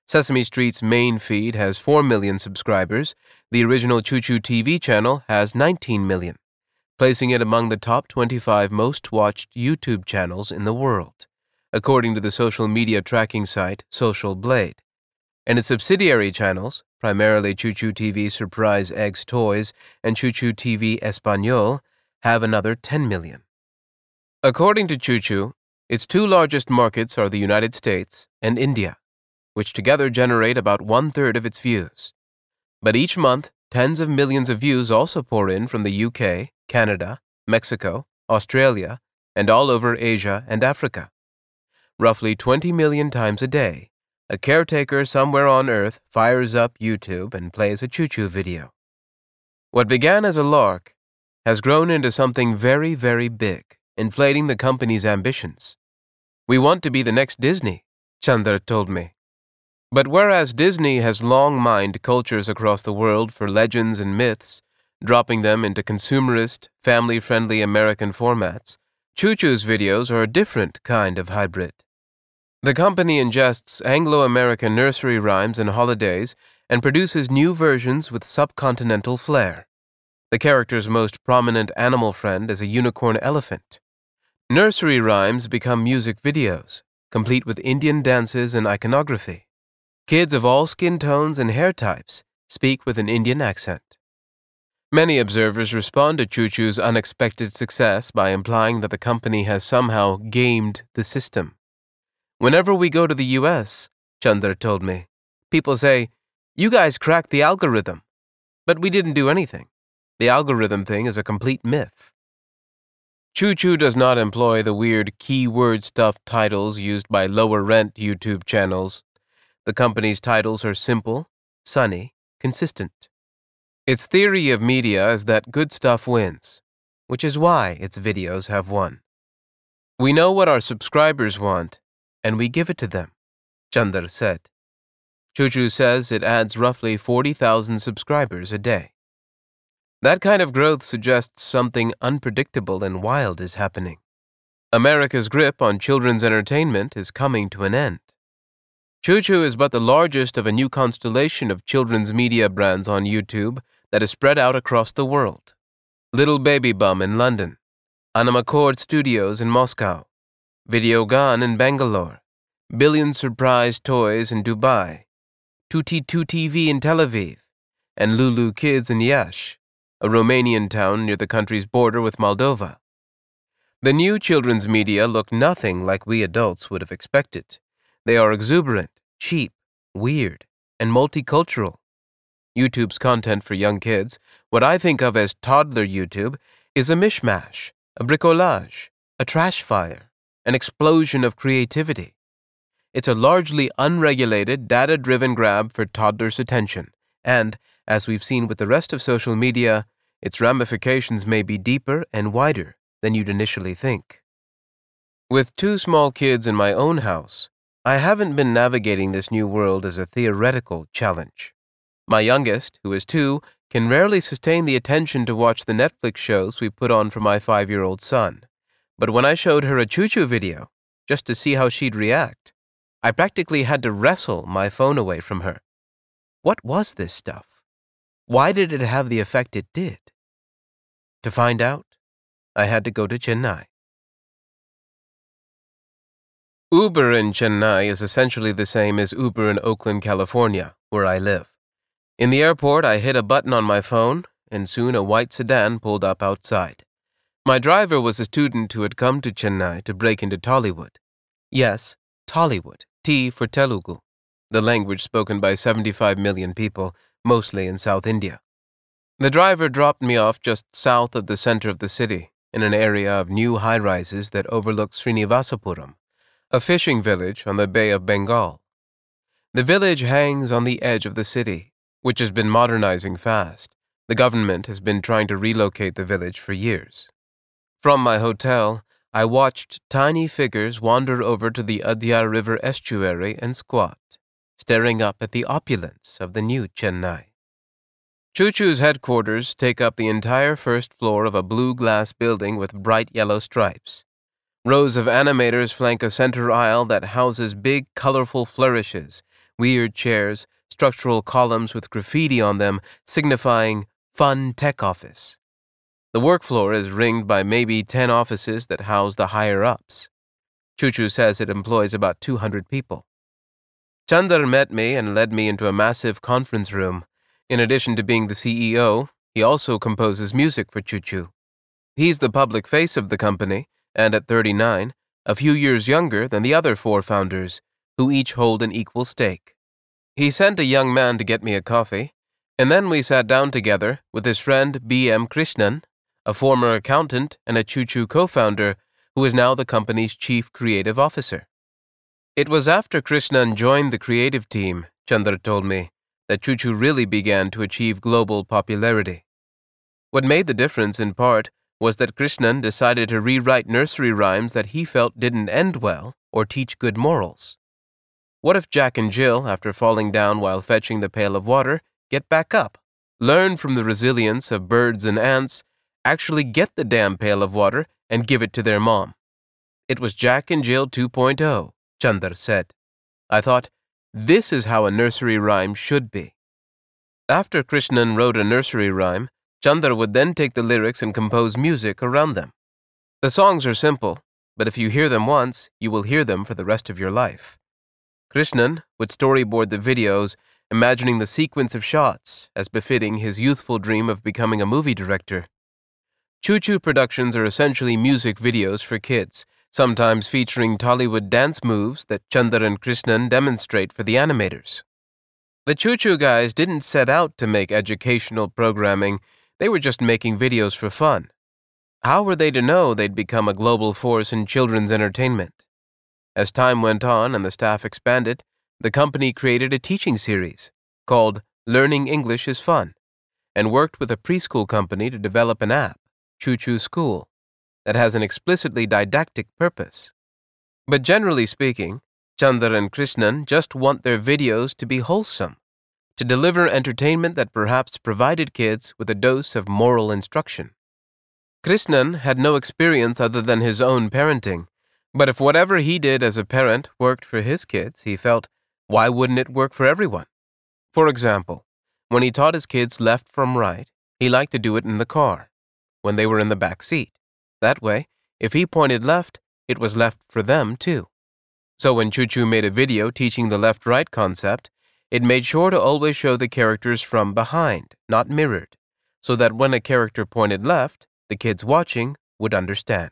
Sesame Street's main feed has 4 million subscribers. The original Choo Choo TV channel has 19 million, placing it among the top 25 most watched YouTube channels in the world, according to the social media tracking site Social Blade. And its subsidiary channels, primarily Choo Choo TV Surprise Eggs Toys and Choo Choo TV Espanol, have another 10 million. According to Choo Choo, its two largest markets are the United States and India, which together generate about one third of its views. But each month, tens of millions of views also pour in from the UK, Canada, Mexico, Australia, and all over Asia and Africa. Roughly 20 million times a day, a caretaker somewhere on Earth fires up YouTube and plays a choo choo video. What began as a lark has grown into something very, very big, inflating the company's ambitions. We want to be the next Disney, Chandra told me. But whereas Disney has long mined cultures across the world for legends and myths, dropping them into consumerist, family friendly American formats, Choo Choo's videos are a different kind of hybrid. The company ingests Anglo American nursery rhymes and holidays and produces new versions with subcontinental flair. The character's most prominent animal friend is a unicorn elephant. Nursery rhymes become music videos, complete with Indian dances and iconography. Kids of all skin tones and hair types speak with an Indian accent. Many observers respond to Choo Choo's unexpected success by implying that the company has somehow gamed the system. Whenever we go to the US, Chandra told me, people say, You guys cracked the algorithm. But we didn't do anything. The algorithm thing is a complete myth. Choo Choo does not employ the weird keyword stuffed titles used by lower rent YouTube channels. The company's titles are simple, sunny, consistent. Its theory of media is that good stuff wins, which is why its videos have won. We know what our subscribers want, and we give it to them, Chandra said. Choo says it adds roughly 40,000 subscribers a day. That kind of growth suggests something unpredictable and wild is happening. America's grip on children's entertainment is coming to an end. Choo is but the largest of a new constellation of children's media brands on YouTube that is spread out across the world. Little Baby Bum in London, Animaccord Studios in Moscow, Videogyan in Bangalore, Billion Surprise Toys in Dubai, TuTiTu TV in Tel Aviv, and Lulu Kids in Iași a Romanian town near the country's border with Moldova. The new children's media look nothing like we adults would have expected. They are exuberant, cheap, weird, and multicultural. YouTube's content for young kids, what I think of as toddler YouTube, is a mishmash, a bricolage, a trash fire, an explosion of creativity. It's a largely unregulated, data driven grab for toddlers' attention, and, as we've seen with the rest of social media, its ramifications may be deeper and wider than you'd initially think. With two small kids in my own house, I haven't been navigating this new world as a theoretical challenge. My youngest, who is two, can rarely sustain the attention to watch the Netflix shows we put on for my five year old son. But when I showed her a choo choo video, just to see how she'd react, I practically had to wrestle my phone away from her. What was this stuff? Why did it have the effect it did? To find out, I had to go to Chennai. Uber in Chennai is essentially the same as Uber in Oakland, California, where I live. In the airport, I hit a button on my phone, and soon a white sedan pulled up outside. My driver was a student who had come to Chennai to break into Tollywood. Yes, Tollywood, T for Telugu, the language spoken by 75 million people, mostly in South India. The driver dropped me off just south of the center of the city, in an area of new high rises that overlook Srinivasapuram, a fishing village on the Bay of Bengal. The village hangs on the edge of the city, which has been modernizing fast. The government has been trying to relocate the village for years. From my hotel, I watched tiny figures wander over to the Adyar River estuary and squat, staring up at the opulence of the new Chennai. Choo Choo's headquarters take up the entire first floor of a blue glass building with bright yellow stripes. Rows of animators flank a center aisle that houses big, colorful flourishes, weird chairs, structural columns with graffiti on them signifying Fun Tech Office. The work floor is ringed by maybe 10 offices that house the higher ups. Chuchu says it employs about 200 people. Chandar met me and led me into a massive conference room. In addition to being the CEO, he also composes music for Chuchu. He's the public face of the company, and at 39, a few years younger than the other four founders, who each hold an equal stake. He sent a young man to get me a coffee, and then we sat down together with his friend B.M. Krishnan, a former accountant and a Choo Choo co founder who is now the company's chief creative officer. It was after Krishnan joined the creative team, Chandra told me, that Choo Choo really began to achieve global popularity. What made the difference, in part, was that Krishnan decided to rewrite nursery rhymes that he felt didn't end well or teach good morals. What if Jack and Jill, after falling down while fetching the pail of water, get back up, learn from the resilience of birds and ants, actually get the damn pail of water and give it to their mom? It was Jack and Jill 2.0, Chandar said. I thought, this is how a nursery rhyme should be. After Krishnan wrote a nursery rhyme, Chandar would then take the lyrics and compose music around them. The songs are simple, but if you hear them once, you will hear them for the rest of your life. Krishnan would storyboard the videos, imagining the sequence of shots as befitting his youthful dream of becoming a movie director. Chuchu productions are essentially music videos for kids, sometimes featuring Tollywood dance moves that Chandar and Krishnan demonstrate for the animators. The Choo Choo guys didn't set out to make educational programming, they were just making videos for fun. How were they to know they'd become a global force in children's entertainment? As time went on and the staff expanded, the company created a teaching series called Learning English is Fun and worked with a preschool company to develop an app, Chuchu School, that has an explicitly didactic purpose. But generally speaking, Chandra and Krishnan just want their videos to be wholesome, to deliver entertainment that perhaps provided kids with a dose of moral instruction. Krishnan had no experience other than his own parenting but if whatever he did as a parent worked for his kids, he felt, why wouldn't it work for everyone? For example, when he taught his kids left from right, he liked to do it in the car, when they were in the back seat. That way, if he pointed left, it was left for them too. So when Choo Choo made a video teaching the left right concept, it made sure to always show the characters from behind, not mirrored, so that when a character pointed left, the kids watching would understand.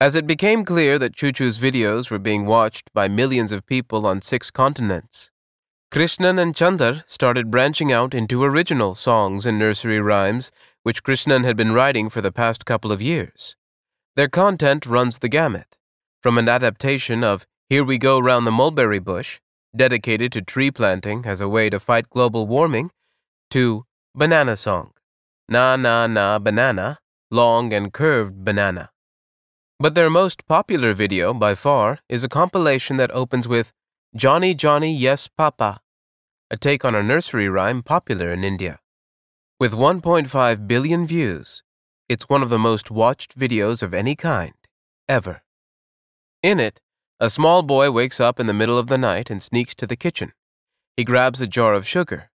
As it became clear that Choo Choo's videos were being watched by millions of people on six continents, Krishnan and Chandar started branching out into original songs and nursery rhymes, which Krishnan had been writing for the past couple of years. Their content runs the gamut, from an adaptation of Here We Go Round the Mulberry Bush, dedicated to tree planting as a way to fight global warming, to Banana Song, Na Na Na Banana, Long and Curved Banana but their most popular video, by far, is a compilation that opens with Johnny Johnny Yes Papa, a take on a nursery rhyme popular in India. With 1.5 billion views, it's one of the most watched videos of any kind, ever. In it, a small boy wakes up in the middle of the night and sneaks to the kitchen. He grabs a jar of sugar.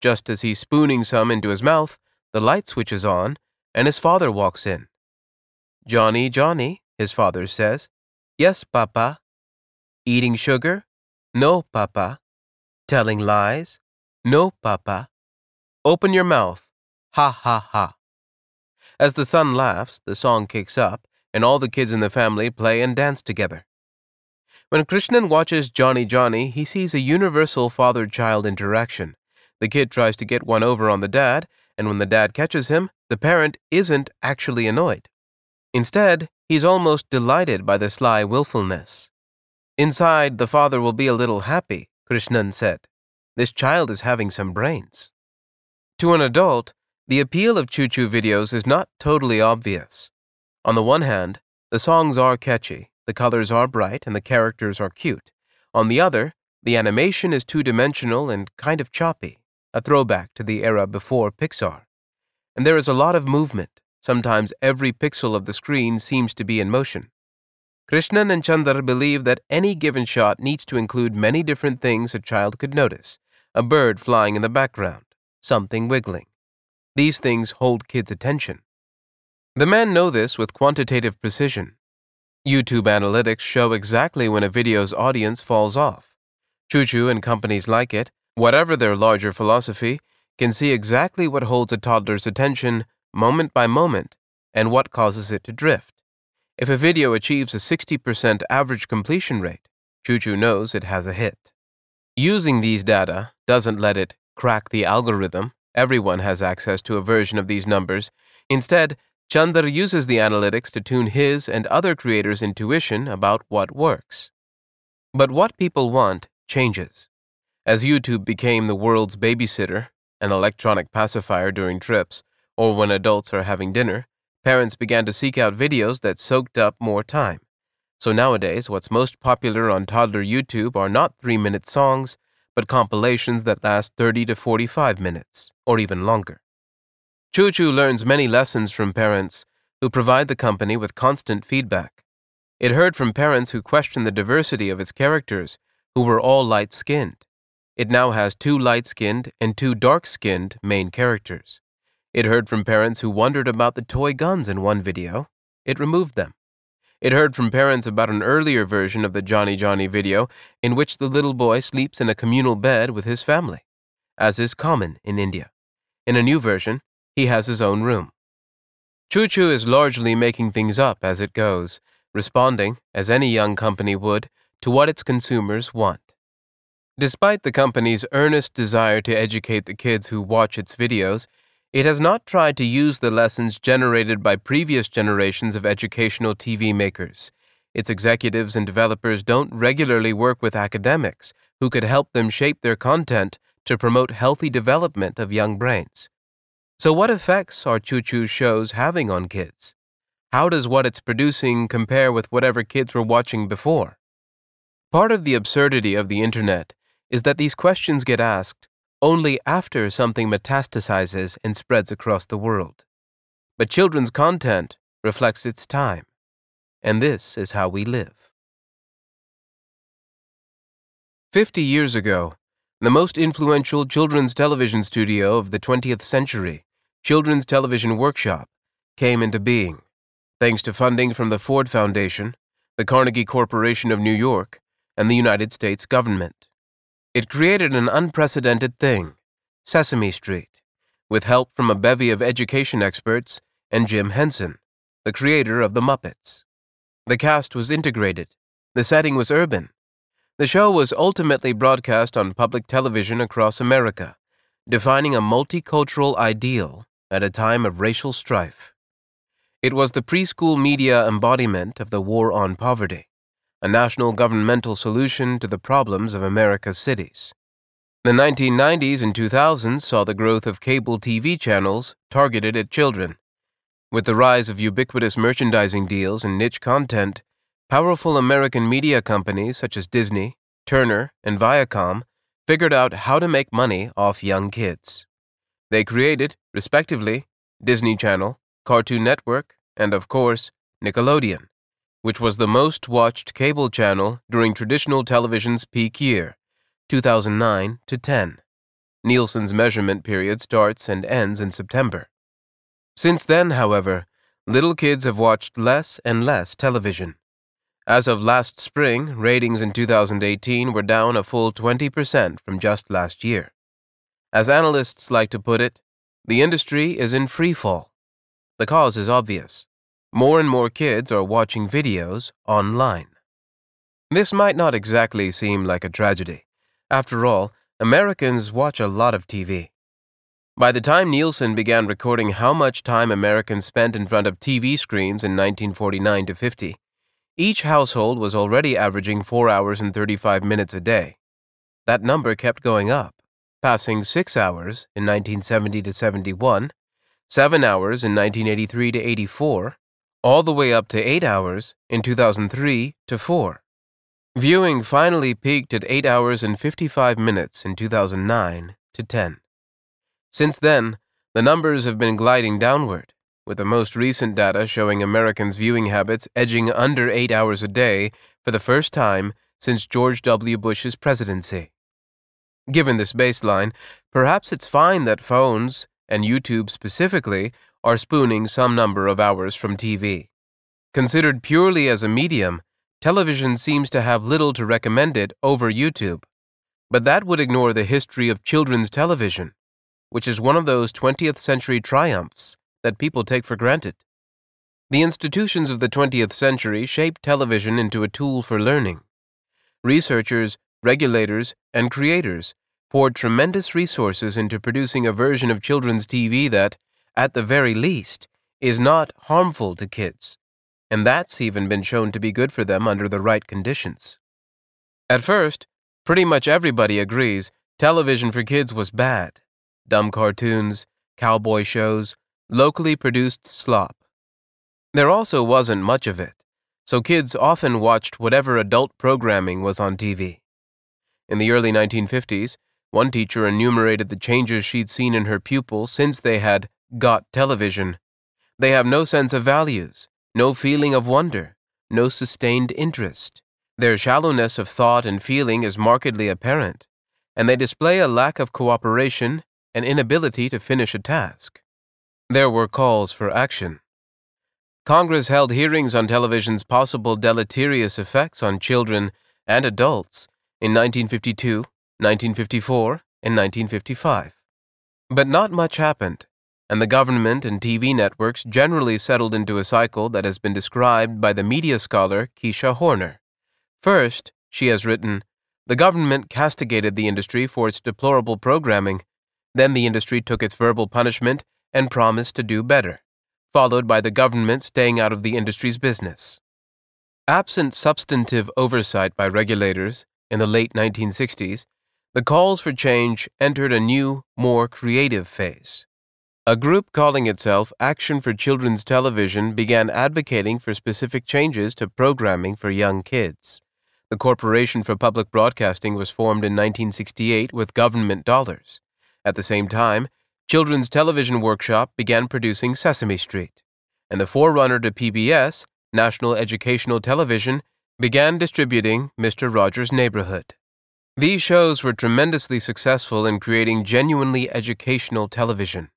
Just as he's spooning some into his mouth, the light switches on, and his father walks in. Johnny, Johnny, his father says. Yes, Papa. Eating sugar? No, Papa. Telling lies? No, Papa. Open your mouth. Ha ha ha. As the son laughs, the song kicks up, and all the kids in the family play and dance together. When Krishnan watches Johnny Johnny, he sees a universal father child interaction. The kid tries to get one over on the dad, and when the dad catches him, the parent isn't actually annoyed. Instead, he's almost delighted by the sly willfulness. Inside, the father will be a little happy, Krishnan said. This child is having some brains. To an adult, the appeal of Choo Choo videos is not totally obvious. On the one hand, the songs are catchy, the colors are bright, and the characters are cute. On the other, the animation is two dimensional and kind of choppy, a throwback to the era before Pixar. And there is a lot of movement, Sometimes every pixel of the screen seems to be in motion. Krishnan and Chandar believe that any given shot needs to include many different things a child could notice a bird flying in the background, something wiggling. These things hold kids' attention. The men know this with quantitative precision. YouTube analytics show exactly when a video's audience falls off. Choo Choo and companies like it, whatever their larger philosophy, can see exactly what holds a toddler's attention moment by moment and what causes it to drift. If a video achieves a 60% average completion rate, Choo Choo knows it has a hit. Using these data doesn't let it crack the algorithm. Everyone has access to a version of these numbers. Instead, Chandar uses the analytics to tune his and other creators' intuition about what works. But what people want changes. As YouTube became the world's babysitter, an electronic pacifier during trips, or when adults are having dinner, parents began to seek out videos that soaked up more time. So nowadays, what's most popular on toddler YouTube are not three minute songs, but compilations that last 30 to 45 minutes, or even longer. Choo Choo learns many lessons from parents who provide the company with constant feedback. It heard from parents who questioned the diversity of its characters, who were all light skinned. It now has two light skinned and two dark skinned main characters. It heard from parents who wondered about the toy guns in one video. It removed them. It heard from parents about an earlier version of the Johnny Johnny video in which the little boy sleeps in a communal bed with his family, as is common in India. In a new version, he has his own room. Choo Choo is largely making things up as it goes, responding, as any young company would, to what its consumers want. Despite the company's earnest desire to educate the kids who watch its videos, it has not tried to use the lessons generated by previous generations of educational TV makers. Its executives and developers don't regularly work with academics who could help them shape their content to promote healthy development of young brains. So, what effects are Choo Choo's shows having on kids? How does what it's producing compare with whatever kids were watching before? Part of the absurdity of the internet is that these questions get asked only after something metastasizes and spreads across the world. But children's content reflects its time, and this is how we live. Fifty years ago, the most influential children's television studio of the 20th century, Children's Television Workshop, came into being, thanks to funding from the Ford Foundation, the Carnegie Corporation of New York, and the United States government. It created an unprecedented thing Sesame Street, with help from a bevy of education experts and Jim Henson, the creator of The Muppets. The cast was integrated, the setting was urban. The show was ultimately broadcast on public television across America, defining a multicultural ideal at a time of racial strife. It was the preschool media embodiment of the war on poverty a national governmental solution to the problems of America's cities. The 1990s and 2000s saw the growth of cable TV channels targeted at children. With the rise of ubiquitous merchandising deals and niche content, powerful American media companies such as Disney, Turner, and Viacom figured out how to make money off young kids. They created, respectively, Disney Channel, Cartoon Network, and, of course, Nickelodeon which was the most watched cable channel during traditional television's peak year, 2009 to 10. Nielsen's measurement period starts and ends in September. Since then, however, little kids have watched less and less television. As of last spring, ratings in 2018 were down a full 20% from just last year. As analysts like to put it, the industry is in free fall. The cause is obvious. More and more kids are watching videos online. This might not exactly seem like a tragedy. After all, Americans watch a lot of TV. By the time Nielsen began recording how much time Americans spent in front of TV screens in 1949 to 50, each household was already averaging 4 hours and 35 minutes a day. That number kept going up, passing 6 hours in 1970 to 71, 7 hours in 1983 to 84, all the way up to 8 hours in 2003 to 4. Viewing finally peaked at 8 hours and 55 minutes in 2009 to 10. Since then, the numbers have been gliding downward, with the most recent data showing Americans' viewing habits edging under eight hours a day for the first time since George W. Bush's presidency. Given this baseline, perhaps it's fine that phones, and YouTube specifically, are spooning some number of hours from TV. Considered purely as a medium, television seems to have little to recommend it over YouTube. But that would ignore the history of children's television, which is one of those 20th century triumphs that people take for granted. The institutions of the 20th century shaped television into a tool for learning. Researchers, regulators, and creators poured tremendous resources into producing a version of children's TV that, at the very least, is not harmful to kids, and that's even been shown to be good for them under the right conditions. At first, pretty much everybody agrees television for kids was bad. Dumb cartoons, cowboy shows, locally produced slop. There also wasn't much of it, so kids often watched whatever adult programming was on TV. In the early 1950s, one teacher enumerated the changes she'd seen in her pupils since they had got television. They have no sense of values, no feeling of wonder, no sustained interest. Their shallowness of thought and feeling is markedly apparent, and they display a lack of cooperation and inability to finish a task. There were calls for action. Congress held hearings on television's possible deleterious effects on children and adults in 1952, 1954, and 1955. But not much happened, and the government and TV networks generally settled into a cycle that has been described by the media scholar Keisha Hoerrner. First, she has written, the government castigated the industry for its deplorable programming. Then the industry took its verbal punishment and promised to do better, followed by the government staying out of the industry's business. Absent substantive oversight by regulators in the late 1960s, the calls for change entered a new, more creative phase. A group calling itself Action for Children's Television began advocating for specific changes to programming for young kids. The Corporation for Public Broadcasting was formed in 1968 with government dollars. At the same time, Children's Television Workshop began producing Sesame Street, and the forerunner to PBS, National Educational Television, began distributing Mr. Rogers' Neighborhood. These shows were tremendously successful in creating genuinely educational television.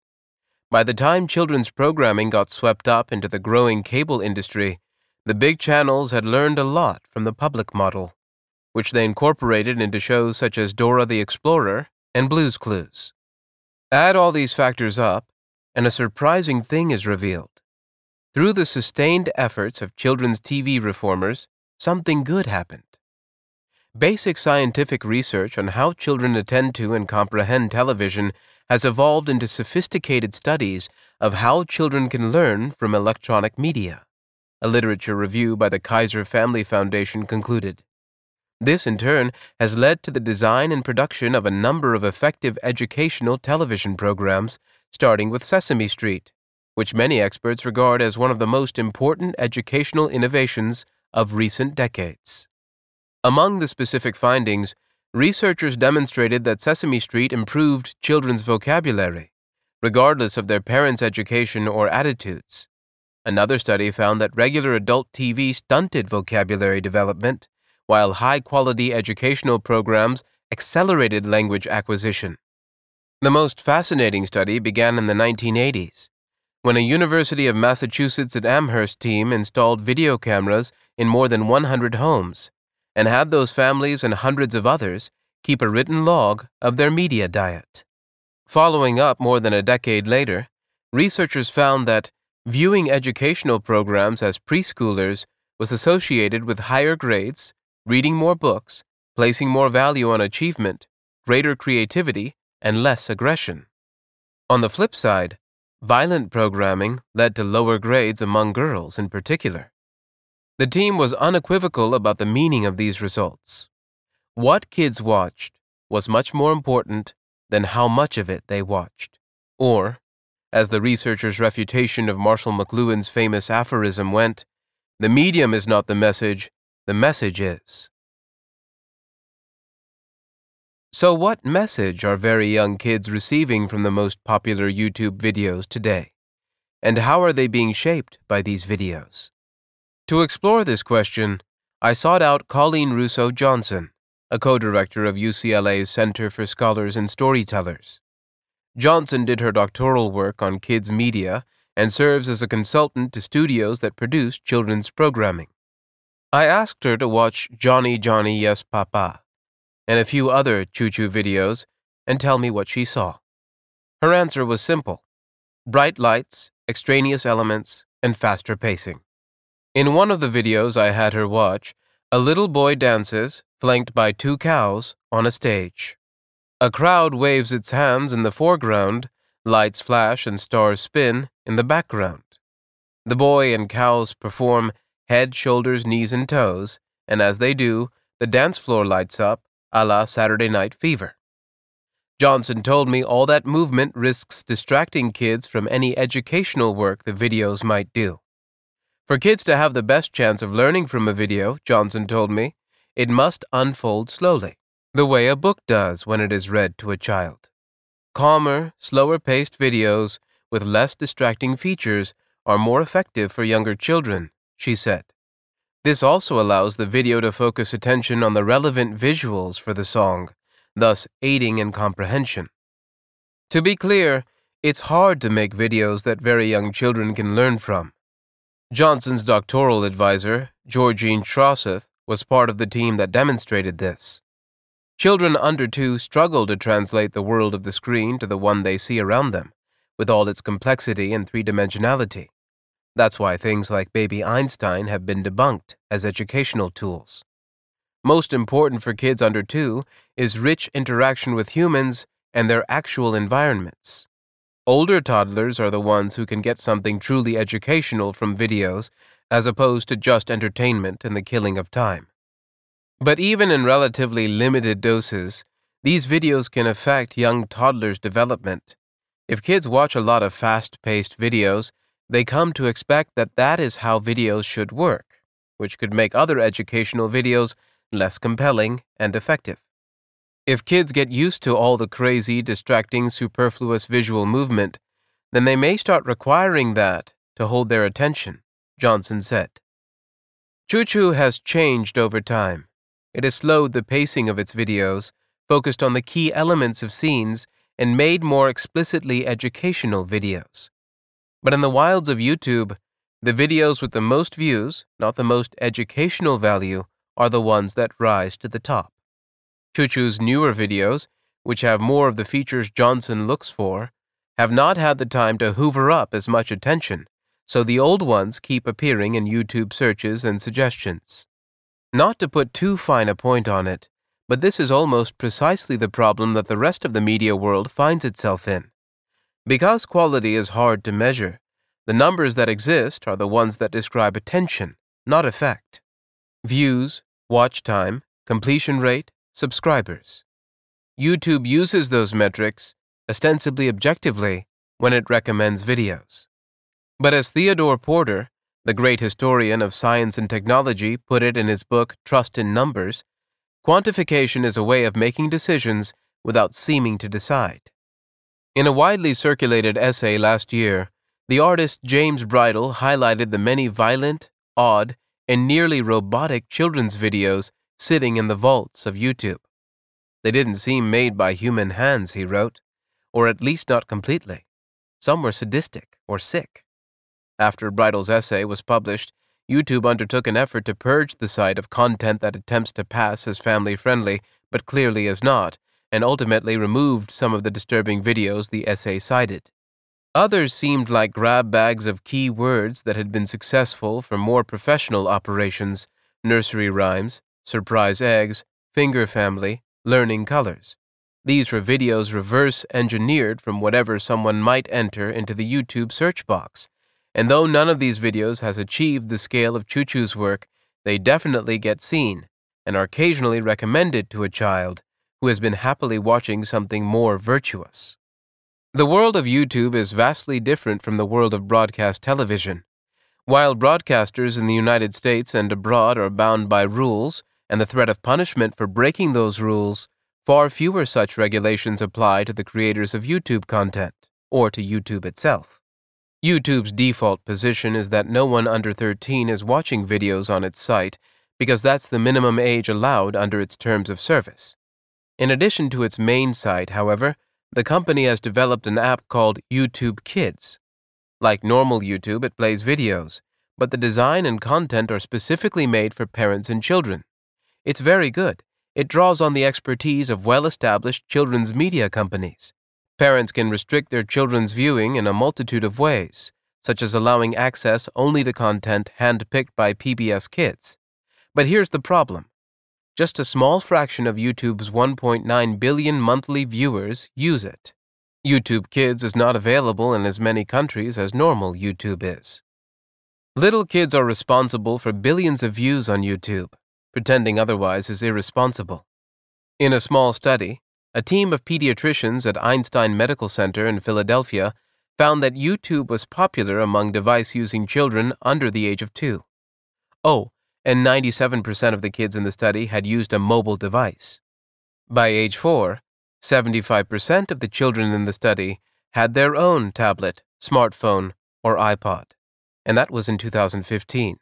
By the time children's programming got swept up into the growing cable industry, the big channels had learned a lot from the public model, which they incorporated into shows such as Dora the Explorer and Blue's Clues. Add all these factors up, and a surprising thing is revealed. Through the sustained efforts of children's TV reformers, something good happened. Basic scientific research on how children attend to and comprehend television has evolved into sophisticated studies of how children can learn from electronic media. A literature review by the Kaiser Family Foundation concluded. This, in turn, has led to the design and production of a number of effective educational television programs, starting with Sesame Street, which many experts regard as one of the most important educational innovations of recent decades. Among the specific findings, researchers demonstrated that Sesame Street improved children's vocabulary, regardless of their parents' education or attitudes. Another study found that regular adult TV stunted vocabulary development while high quality educational programs accelerated language acquisition. The most fascinating study began in the 1980s, when a University of Massachusetts at Amherst team installed video cameras in more than 100 homes and had those families and hundreds of others keep a written log of their media diet. Following up more than a decade later, researchers found that viewing educational programs as preschoolers was associated with higher grades reading more books, placing more value on achievement, greater creativity, and less aggression. On the flip side, violent programming led to lower grades among girls in particular. The team was unequivocal about the meaning of these results. What kids watched was much more important than how much of it they watched. Or, as the researcher's refutation of Marshall McLuhan's famous aphorism went, the medium is not the message, the message is. So, what message are very young kids receiving from the most popular YouTube videos today? And how are they being shaped by these videos? To explore this question, I sought out Colleen Russo Johnson, a co director of UCLA's Center for Scholars and Storytellers. Johnson did her doctoral work on kids' media and serves as a consultant to studios that produce children's programming. I asked her to watch Johnny Johnny Yes Papa and a few other Choo Choo videos and tell me what she saw. Her answer was simple bright lights, extraneous elements, and faster pacing. In one of the videos I had her watch, a little boy dances, flanked by two cows, on a stage. A crowd waves its hands in the foreground, lights flash and stars spin in the background. The boy and cows perform head, shoulders, knees, and toes, and as they do, the dance floor lights up a la Saturday Night Fever. Johnson told me all that movement risks distracting kids from any educational work the videos might do. For kids to have the best chance of learning from a video, Johnson told me, it must unfold slowly, the way a book does when it is read to a child. Calmer, slower paced videos with less distracting features are more effective for younger children, she said. This also allows the video to focus attention on the relevant visuals for the song thus aiding in comprehension. To be clear, it's hard to make videos that very young children can learn from. Johnson's doctoral advisor, Georgene Troseth, was part of the team that demonstrated this. Children under two struggle to translate the world of the screen to the one they see around them, with all its complexity and three dimensionality. That's why things like Baby Einstein have been debunked as educational tools. Most important for kids under two is rich interaction with humans and their actual environments. Older toddlers are the ones who can get something truly educational from videos as opposed to just entertainment and the killing of time. But even in relatively limited doses, these videos can affect young toddlers' development. If kids watch a lot of fast paced videos, they come to expect that that is how videos should work, which could make other educational videos less compelling, and effective. If kids get used to all the crazy, distracting, superfluous visual movement, then they may start requiring that to hold their attention, Johnson said. Choo Choo has changed over time. It has slowed the pacing of its videos, focused on the key elements of scenes, and made more explicitly educational videos. But in the wilds of YouTube, the videos with the most views, not the most educational value, are the ones that rise to the top. Choo Choo's newer videos, which have more of the features Johnson looks for, have not had the time to hoover up as much attention, so the old ones keep appearing in YouTube searches and suggestions. Not to put too fine a point on it, but this is almost precisely the problem that the rest of the media world finds itself in. Because quality is hard to measure, the numbers that exist are the ones that describe attention, not effect views, watch time, completion rate, subscribers. YouTube uses those metrics, ostensibly objectively, when it recommends videos. But as Theodore Porter, the great historian of science and technology, put it in his book Trust in Numbers, quantification is a way of making decisions without seeming to decide. In a widely circulated essay last year, the artist James Bridle highlighted the many violent, odd, and nearly robotic children's videos sitting in the vaults of YouTube. They didn't seem made by human hands, he wrote, or at least not completely. Some were sadistic or sick. After Bridle's essay was published, YouTube undertook an effort to purge the site of content that attempts to pass as family friendly, but clearly is not, and ultimately removed some of the disturbing videos the essay cited. Others seemed like grab bags of key words that had been successful for more professional operations nursery rhymes, surprise eggs, finger family, learning colors. These were videos reverse engineered from whatever someone might enter into the YouTube search box. And though none of these videos has achieved the scale of Choo Choo's work, they definitely get seen and are occasionally recommended to a child who has been happily watching something more virtuous. The world of YouTube is vastly different from the world of broadcast television. While broadcasters in the United States and abroad are bound by rules and the threat of punishment for breaking those rules, far fewer such regulations apply to the creators of YouTube content or to YouTube itself. YouTube's default position is that no one under 13 is watching videos on its site because that's the minimum age allowed under its terms of service. In addition to its main site, however, the company has developed an app called YouTube Kids. Like normal YouTube, it plays videos, but the design and content are specifically made for parents and children. It's very good. It draws on the expertise of well established children's media companies. Parents can restrict their children's viewing in a multitude of ways, such as allowing access only to content handpicked by PBS Kids. But here's the problem just a small fraction of YouTube's 1.9 billion monthly viewers use it. YouTube Kids is not available in as many countries as normal YouTube is. Little kids are responsible for billions of views on YouTube. Pretending otherwise is irresponsible. In a small study, a team of pediatricians at Einstein Medical Center in Philadelphia found that YouTube was popular among device using children under the age of two. Oh, and 97% of the kids in the study had used a mobile device. By age four, 75% of the children in the study had their own tablet, smartphone, or iPod. And that was in 2015.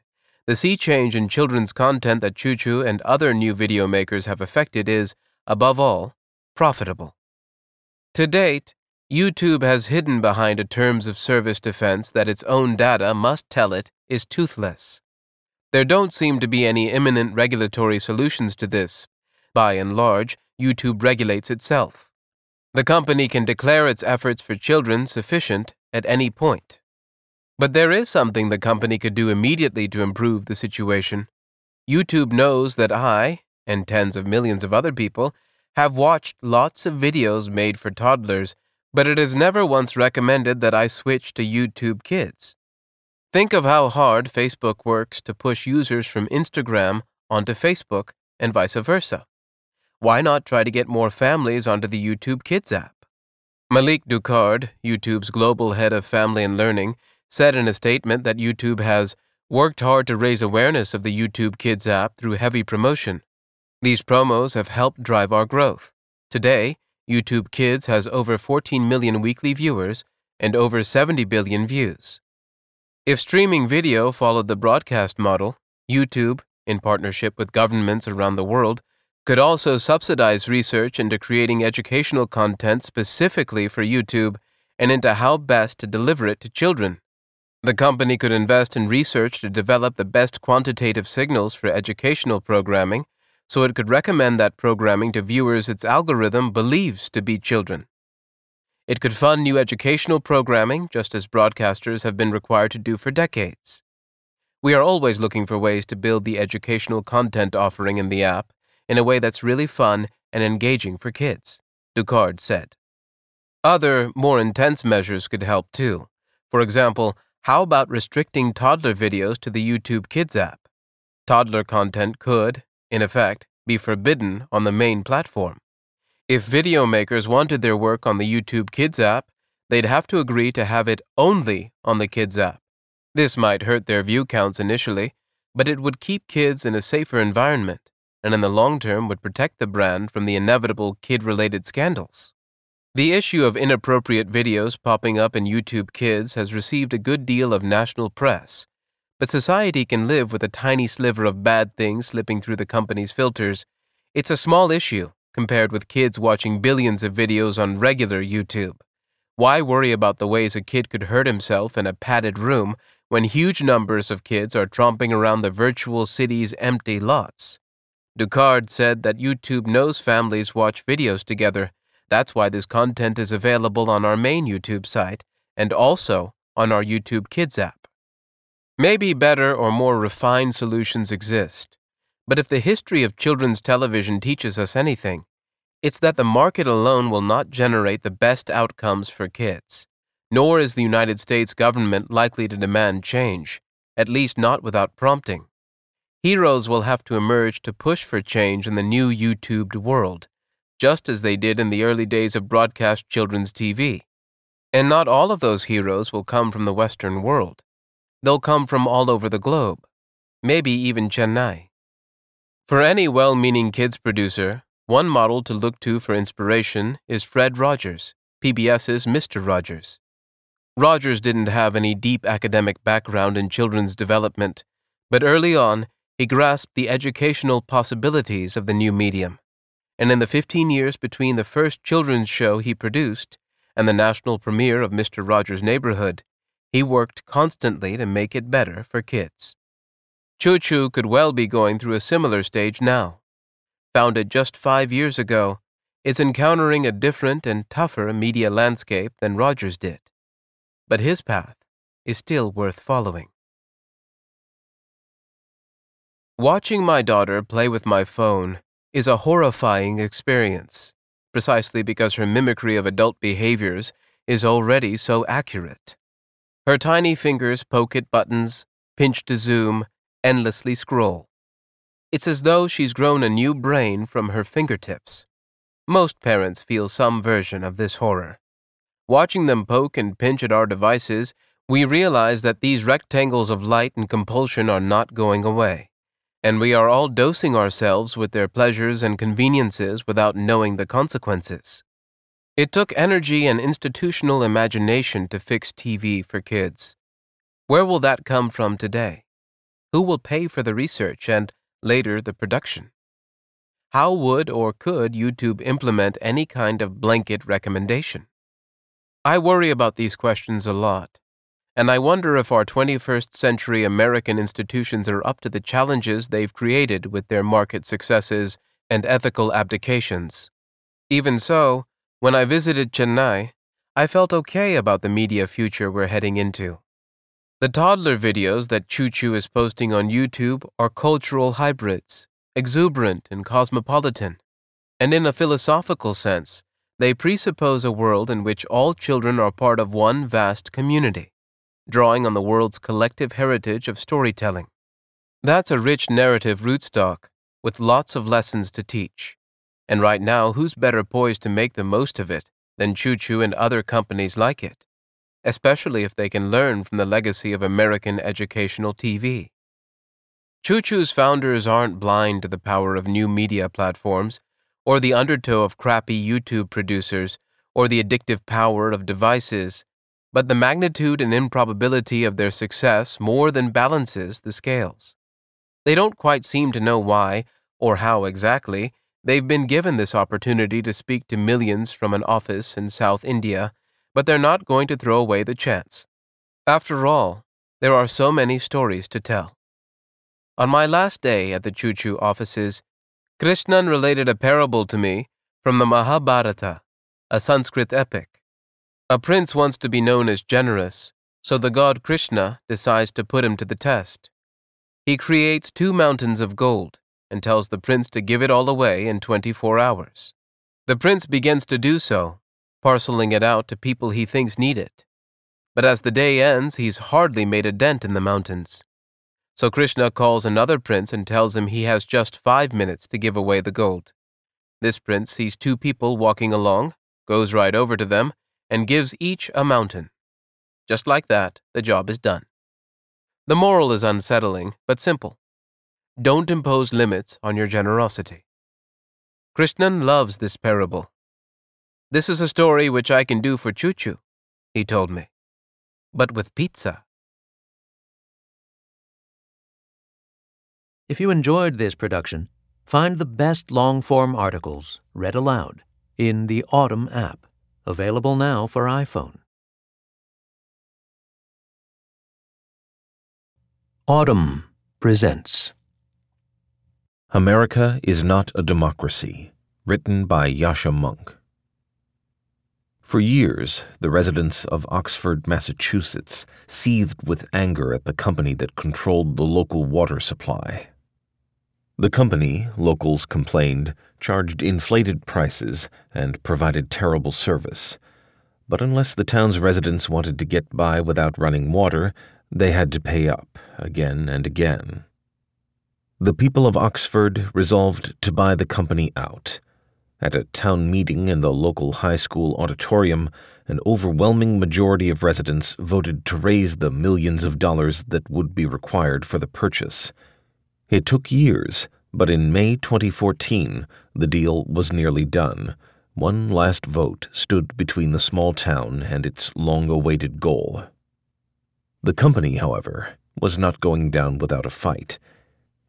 The sea change in children's content that Chuchu and other new video makers have effected is, above all, profitable. To date, YouTube has hidden behind a terms of service defense that its own data must tell it is toothless. There don't seem to be any imminent regulatory solutions to this. By and large, YouTube regulates itself. The company can declare its efforts for children sufficient at any point. But there is something the company could do immediately to improve the situation. YouTube knows that I, and tens of millions of other people, have watched lots of videos made for toddlers, but it has never once recommended that I switch to YouTube Kids. Think of how hard Facebook works to push users from Instagram onto Facebook and vice versa. Why not try to get more families onto the YouTube Kids app? Malik Ducard, YouTube's global head of family and learning, said in a statement that YouTube has worked hard to raise awareness of the YouTube Kids app through heavy promotion. These promos have helped drive our growth. Today, YouTube Kids has over 14 million weekly viewers and over 70 billion views. If streaming video followed the broadcast model, YouTube, in partnership with governments around the world, could also subsidize research into creating educational content specifically for YouTube and into how best to deliver it to children. The company could invest in research to develop the best quantitative signals for educational programming so it could recommend that programming to viewers its algorithm believes to be children. It could fund new educational programming, just as broadcasters have been required to do for decades. We are always looking for ways to build the educational content offering in the app in a way that's really fun and engaging for kids, Ducard said. Other, more intense measures could help too. For example, how about restricting toddler videos to the YouTube Kids app? Toddler content could, in effect, be forbidden on the main platform. If video makers wanted their work on the YouTube Kids app, they'd have to agree to have it only on the Kids app. This might hurt their view counts initially, but it would keep kids in a safer environment, and in the long term would protect the brand from the inevitable kid related scandals. The issue of inappropriate videos popping up in YouTube Kids has received a good deal of national press, but society can live with a tiny sliver of bad things slipping through the company's filters. It's a small issue compared with kids watching billions of videos on regular YouTube. Why worry about the ways a kid could hurt himself in a padded room when huge numbers of kids are tromping around the virtual city's empty lots? Ducard said that YouTube knows families watch videos together. That's why this content is available on our main YouTube site and also on our YouTube Kids app. Maybe better or more refined solutions exist, but if the history of children's television teaches us anything, it's that the market alone will not generate the best outcomes for kids, nor is the United States government likely to demand change, at least not without prompting. Heroes will have to emerge to push for change in the new YouTubed world, just as they did in the early days of broadcast children's TV. And not all of those heroes will come from the Western world. They'll come from all over the globe, maybe even Chennai. For any well meaning kids producer, one model to look to for inspiration is Fred Rogers, PBS's Mr. Rogers. Rogers didn't have any deep academic background in children's development, but early on, he grasped the educational possibilities of the new medium. And in the 15 years between the first children's show he produced and the national premiere of Mr. Rogers' Neighborhood, he worked constantly to make it better for kids. Choo Choo could well be going through a similar stage now. Founded just five years ago, it's encountering a different and tougher media landscape than Rogers did. But his path is still worth following. Watching my daughter play with my phone is a horrifying experience, precisely because her mimicry of adult behaviors is already so accurate. Her tiny fingers poke at buttons, pinch to zoom, endlessly scroll. It's as though she's grown a new brain from her fingertips. Most parents feel some version of this horror. Watching them poke and pinch at our devices, we realize that these rectangles of light and compulsion are not going away, and we are all dosing ourselves with their pleasures and conveniences without knowing the consequences. It took energy and institutional imagination to fix TV for kids. Where will that come from today? Who will pay for the research and later the production? How would or could YouTube implement any kind of blanket recommendation? I worry about these questions a lot, and I wonder if our 21st century American institutions are up to the challenges they've created with their market successes and ethical abdications. Even so, when I visited Chennai, I felt okay about the media future we're heading into. The toddler videos that Choo Choo is posting on YouTube are cultural hybrids, exuberant and cosmopolitan. And in a philosophical sense, they presuppose a world in which all children are part of one vast community, drawing on the world's collective heritage of storytelling. That's a rich narrative rootstock with lots of lessons to teach. And right now, who's better poised to make the most of it than Choo Choo and other companies like it? especially if they can learn from the legacy of American educational TV. Choo Choo's founders aren't blind to the power of new media platforms, or the undertow of crappy YouTube producers, or the addictive power of devices, but the magnitude and improbability of their success more than balances the scales. They don't quite seem to know why, or how exactly, they've been given this opportunity to speak to millions from an office in South India but they're not going to throw away the chance. After all, there are so many stories to tell. On my last day at the Choo Choo offices, Krishnan related a parable to me from the Mahabharata, a Sanskrit epic. A prince wants to be known as generous, so the god Krishna decides to put him to the test. He creates two mountains of gold and tells the prince to give it all away in 24 hours. The prince begins to do so parceling it out to people he thinks need it. But as the day ends, he's hardly made a dent in the mountains. So Krishna calls another prince and tells him he has just five minutes to give away the gold. This prince sees two people walking along, goes right over to them, and gives each a mountain. Just like that, the job is done. The moral is unsettling, but simple. Don't impose limits on your generosity. Krishnan loves this parable this is a story which I can do for Choo Choo, he told me. But with pizza. If you enjoyed this production, find the best long form articles read aloud in the Audm app, available now for iPhone. Audm presents America is Not a Democracy, written by Yascha Mounk. For years, the residents of Oxford, Massachusetts seethed with anger at the company that controlled the local water supply. The company, locals complained, charged inflated prices and provided terrible service. But unless the town's residents wanted to get by without running water, they had to pay up again and again. The people of Oxford resolved to buy the company out at a town meeting in the local high school auditorium, an overwhelming majority of residents voted to raise the millions of dollars that would be required for the purchase. It took years, but in May 2014, the deal was nearly done, one last vote stood between the small town and its long awaited goal. The company, however, was not going down without a fight.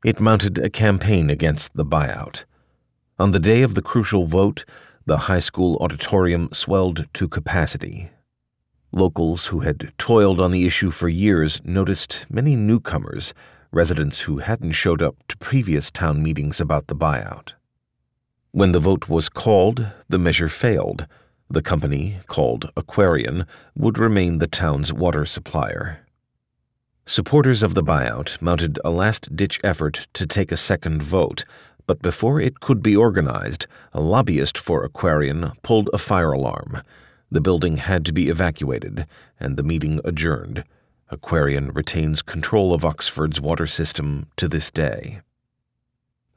It mounted a campaign against the buyout. On the day of the crucial vote, the high school auditorium swelled to capacity. Locals who had toiled on the issue for years noticed many newcomers, residents who hadn't showed up to previous town meetings about the buyout. When the vote was called, the measure failed. The company, called Aquarion, would remain the town's water supplier. Supporters of the buyout mounted a last ditch effort to take a second vote, but before it could be organized, a lobbyist for Aquarion pulled a fire alarm. The building had to be evacuated, and the meeting adjourned. Aquarion retains control of Oxford's water system to this day.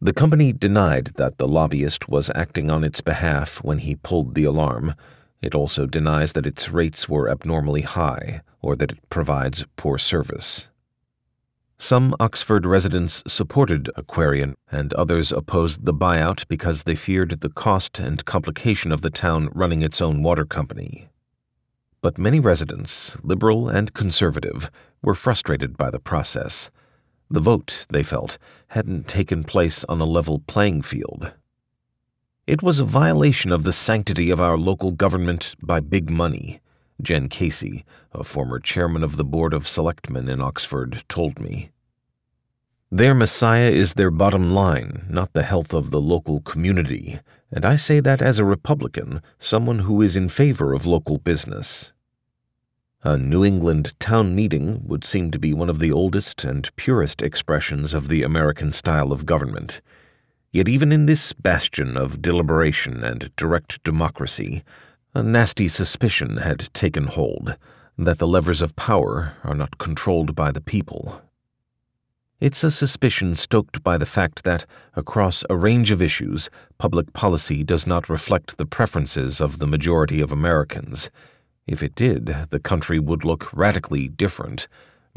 The company denied that the lobbyist was acting on its behalf when he pulled the alarm. It also denies that its rates were abnormally high or that it provides poor service. Some Oxford residents supported Aquarion, and others opposed the buyout because they feared the cost and complication of the town running its own water company. But many residents, liberal and conservative, were frustrated by the process. The vote, they felt, hadn't taken place on a level playing field. It was a violation of the sanctity of our local government by big money, Jen Casey, a former chairman of the Board of Selectmen in Oxford, told me. Their messiah is their bottom line, not the health of the local community, and I say that as a Republican, someone who is in favor of local business. A New England town meeting would seem to be one of the oldest and purest expressions of the American style of government. Yet, even in this bastion of deliberation and direct democracy, a nasty suspicion had taken hold that the levers of power are not controlled by the people. It's a suspicion stoked by the fact that, across a range of issues, public policy does not reflect the preferences of the majority of Americans if it did, the country would look radically different.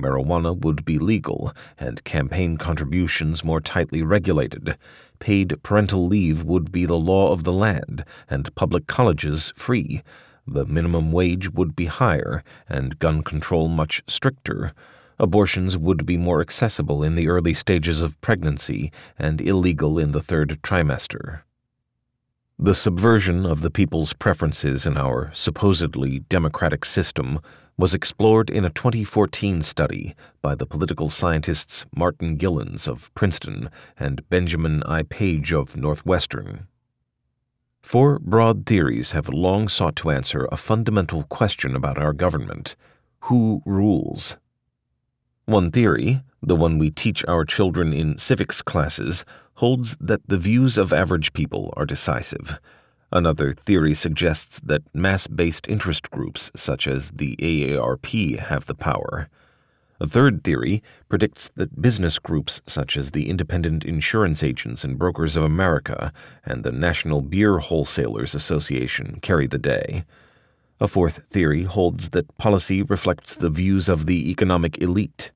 Marijuana would be legal, and campaign contributions more tightly regulated. Paid parental leave would be the law of the land, and public colleges free. The minimum wage would be higher, and gun control much stricter. Abortions would be more accessible in the early stages of pregnancy and illegal in the third trimester. The subversion of the people's preferences in our supposedly democratic system was explored in a 2014 study by the political scientists Martin Gilens of Princeton and Benjamin I. Page of Northwestern. Four broad theories have long sought to answer a fundamental question about our government who rules? One theory, the one we teach our children in civics classes, holds that the views of average people are decisive. Another theory suggests that mass based interest groups, such as the AARP, have the power. A third theory predicts that business groups such as the Independent Insurance Agents and Brokers of America and the National Beer Wholesalers Association carry the day. A fourth theory holds that policy reflects the views of the economic elite.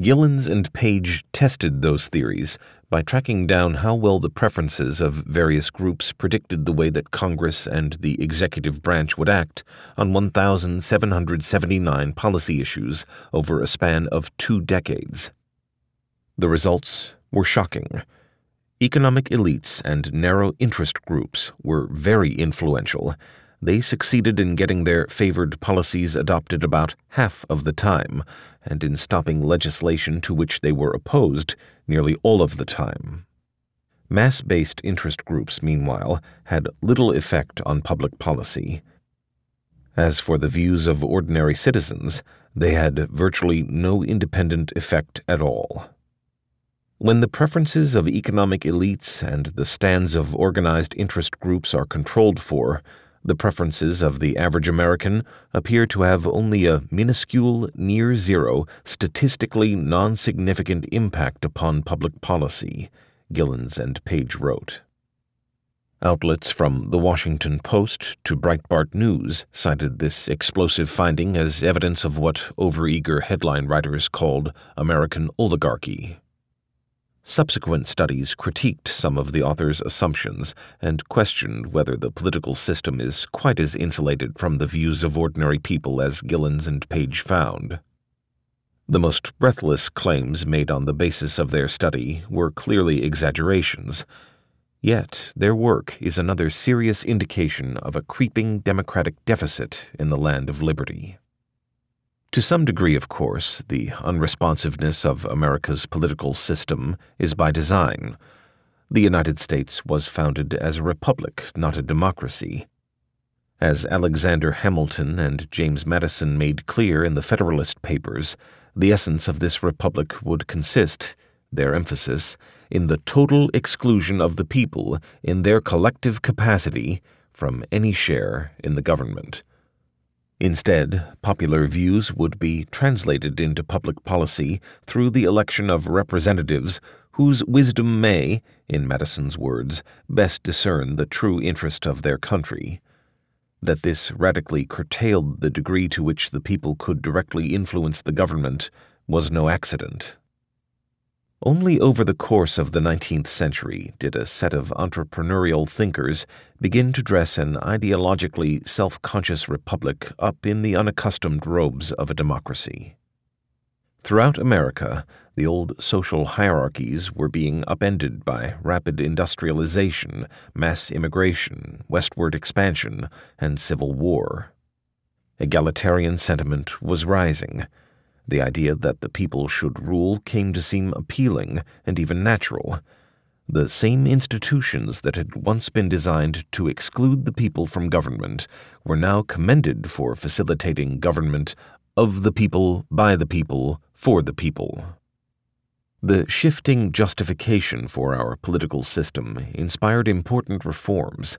Gilens and Page tested those theories by tracking down how well the preferences of various groups predicted the way that Congress and the executive branch would act on 1,779 policy issues over a span of two decades. The results were shocking. Economic elites and narrow interest groups were very influential. They succeeded in getting their favored policies adopted about half of the time and in stopping legislation to which they were opposed nearly all of the time. Mass based interest groups, meanwhile, had little effect on public policy. As for the views of ordinary citizens, they had virtually no independent effect at all. When the preferences of economic elites and the stands of organized interest groups are controlled for, the preferences of the average American appear to have only a minuscule, near zero, statistically non significant impact upon public policy, Gilens and Page wrote. Outlets from The Washington Post to Breitbart News cited this explosive finding as evidence of what overeager headline writers called American oligarchy. Subsequent studies critiqued some of the author's assumptions and questioned whether the political system is quite as insulated from the views of ordinary people as Gilens and Page found. The most breathless claims made on the basis of their study were clearly exaggerations. Yet their work is another serious indication of a creeping democratic deficit in the land of liberty. To some degree, of course, the unresponsiveness of America's political system is by design. The United States was founded as a republic, not a democracy. As Alexander Hamilton and James Madison made clear in the Federalist Papers, the essence of this republic would consist, their emphasis, in the total exclusion of the people in their collective capacity from any share in the government. Instead, popular views would be translated into public policy through the election of representatives whose wisdom may, in Madison's words, best discern the true interest of their country. That this radically curtailed the degree to which the people could directly influence the government was no accident. Only over the course of the 19th century did a set of entrepreneurial thinkers begin to dress an ideologically self conscious republic up in the unaccustomed robes of a democracy. Throughout America, the old social hierarchies were being upended by rapid industrialization, mass immigration, westward expansion, and civil war. Egalitarian sentiment was rising the idea that the people should rule came to seem appealing and even natural. The same institutions that had once been designed to exclude the people from government were now commended for facilitating government of the people, by the people, for the people. The shifting justification for our political system inspired important reforms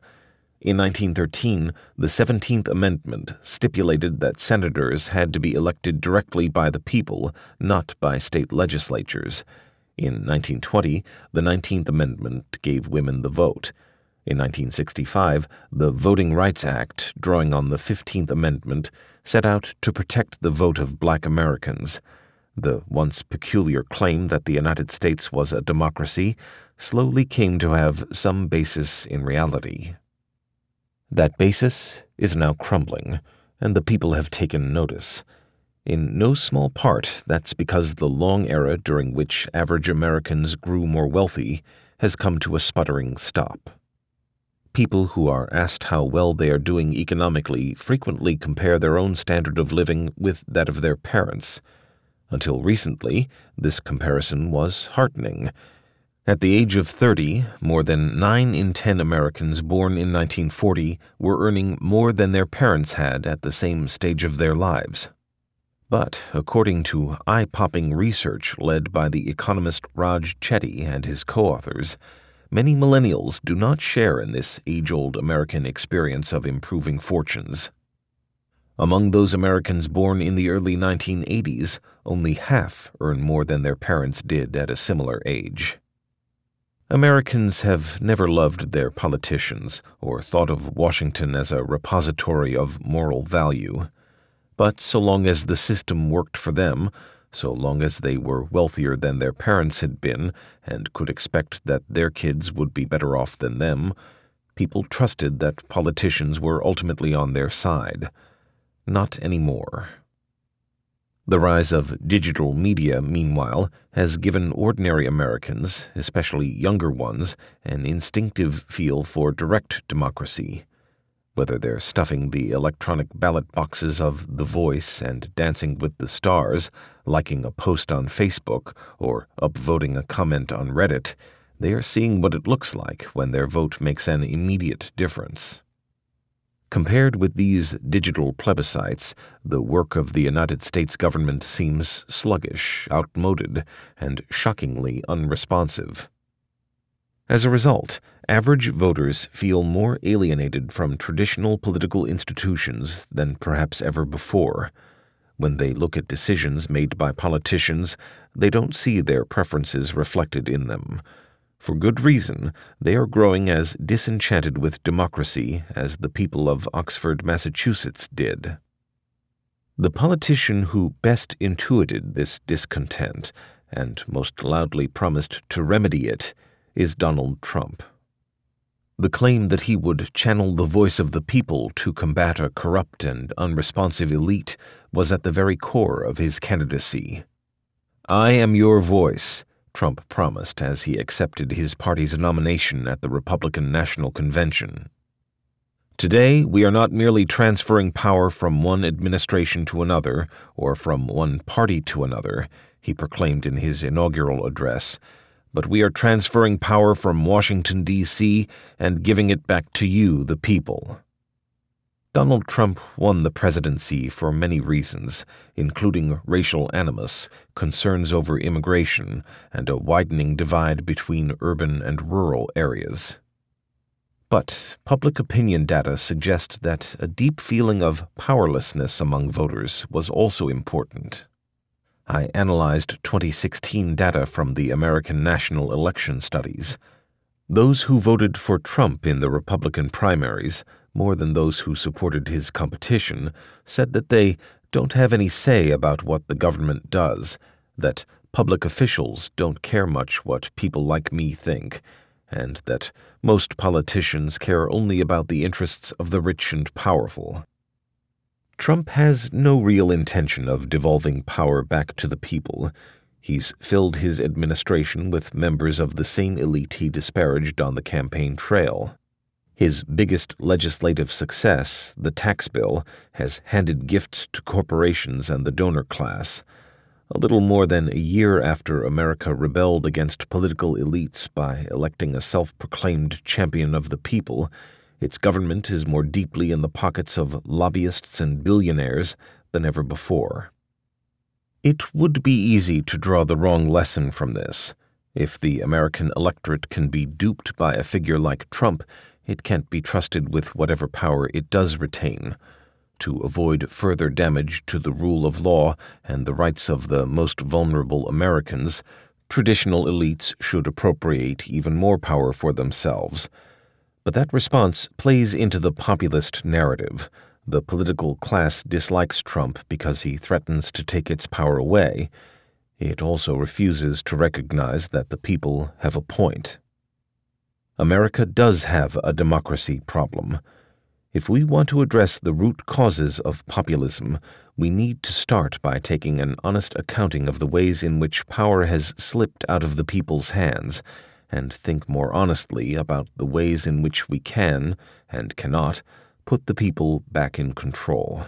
in 1913, the 17th Amendment stipulated that senators had to be elected directly by the people, not by state legislatures. In 1920, the 19th Amendment gave women the vote. In 1965, the Voting Rights Act, drawing on the 15th Amendment, set out to protect the vote of black Americans. The once peculiar claim that the United States was a democracy slowly came to have some basis in reality. That basis is now crumbling, and the people have taken notice. In no small part, that's because the long era during which average Americans grew more wealthy has come to a sputtering stop. People who are asked how well they are doing economically frequently compare their own standard of living with that of their parents. Until recently, this comparison was heartening at the age of 30, more than 9 in 10 Americans born in 1940 were earning more than their parents had at the same stage of their lives. But according to eye popping research led by the economist Raj Chetty and his co authors, many millennials do not share in this age old American experience of improving fortunes. Among those Americans born in the early 1980s, only half earn more than their parents did at a similar age. Americans have never loved their politicians or thought of Washington as a repository of moral value. But so long as the system worked for them, so long as they were wealthier than their parents had been and could expect that their kids would be better off than them, people trusted that politicians were ultimately on their side. Not anymore. The rise of digital media, meanwhile, has given ordinary Americans, especially younger ones, an instinctive feel for direct democracy. Whether they're stuffing the electronic ballot boxes of The Voice and Dancing with the Stars, liking a post on Facebook, or upvoting a comment on Reddit, they are seeing what it looks like when their vote makes an immediate difference. Compared with these digital plebiscites, the work of the United States government seems sluggish, outmoded, and shockingly unresponsive. As a result, average voters feel more alienated from traditional political institutions than perhaps ever before. When they look at decisions made by politicians, they don't see their preferences reflected in them for good reason, they are growing as disenchanted with democracy as the people of Oxford, Massachusetts did. The politician who best intuited this discontent and most loudly promised to remedy it, is Donald Trump. The claim that he would channel the voice of the people to combat a corrupt and unresponsive elite was at the very core of his candidacy. I am your voice, Trump promised as he accepted his party's nomination at the Republican National Convention. Today, we are not merely transferring power from one administration to another or from one party to another, he proclaimed in his inaugural address but we are transferring power from Washington, D.C., and giving it back to you, the people. Donald Trump won the presidency for many reasons, including racial animus, concerns over immigration, and a widening divide between urban and rural areas. But public opinion data suggest that a deep feeling of powerlessness among voters was also important. I analyzed 2016 data from the American National Election Studies. Those who voted for Trump in the Republican primaries, more than those who supported his competition, said that they don't have any say about what the government does, that public officials don't care much what people like me think, and that most politicians care only about the interests of the rich and powerful. Trump has no real intention of devolving power back to the people. He's filled his administration with members of the same elite he disparaged on the campaign trail. His biggest legislative success, the tax bill, has handed gifts to corporations and the donor class. A little more than a year after America rebelled against political elites by electing a self proclaimed champion of the people, its government is more deeply in the pockets of lobbyists and billionaires than ever before. It would be easy to draw the wrong lesson from this. If the American electorate can be duped by a figure like Trump, it can't be trusted with whatever power it does retain. To avoid further damage to the rule of law and the rights of the most vulnerable Americans, traditional elites should appropriate even more power for themselves. But that response plays into the populist narrative. The political class dislikes Trump because he threatens to take its power away. It also refuses to recognize that the people have a point. America does have a democracy problem. If we want to address the root causes of populism, we need to start by taking an honest accounting of the ways in which power has slipped out of the people's hands and think more honestly about the ways in which we can, and cannot, put the people back in control.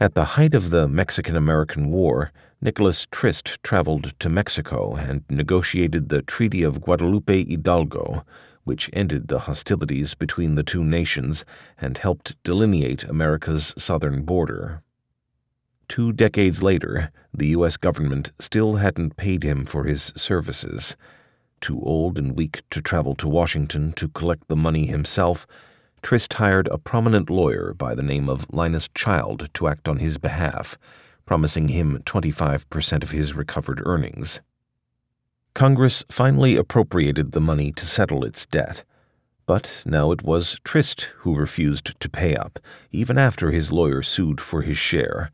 At the height of the Mexican American War, Nicholas Trist traveled to Mexico and negotiated the Treaty of Guadalupe Hidalgo, which ended the hostilities between the two nations and helped delineate America's southern border. Two decades later, the U.S. government still hadn't paid him for his services. Too old and weak to travel to Washington to collect the money himself, Trist hired a prominent lawyer by the name of Linus Child to act on his behalf, promising him 25% of his recovered earnings. Congress finally appropriated the money to settle its debt. But now it was Trist who refused to pay up, even after his lawyer sued for his share.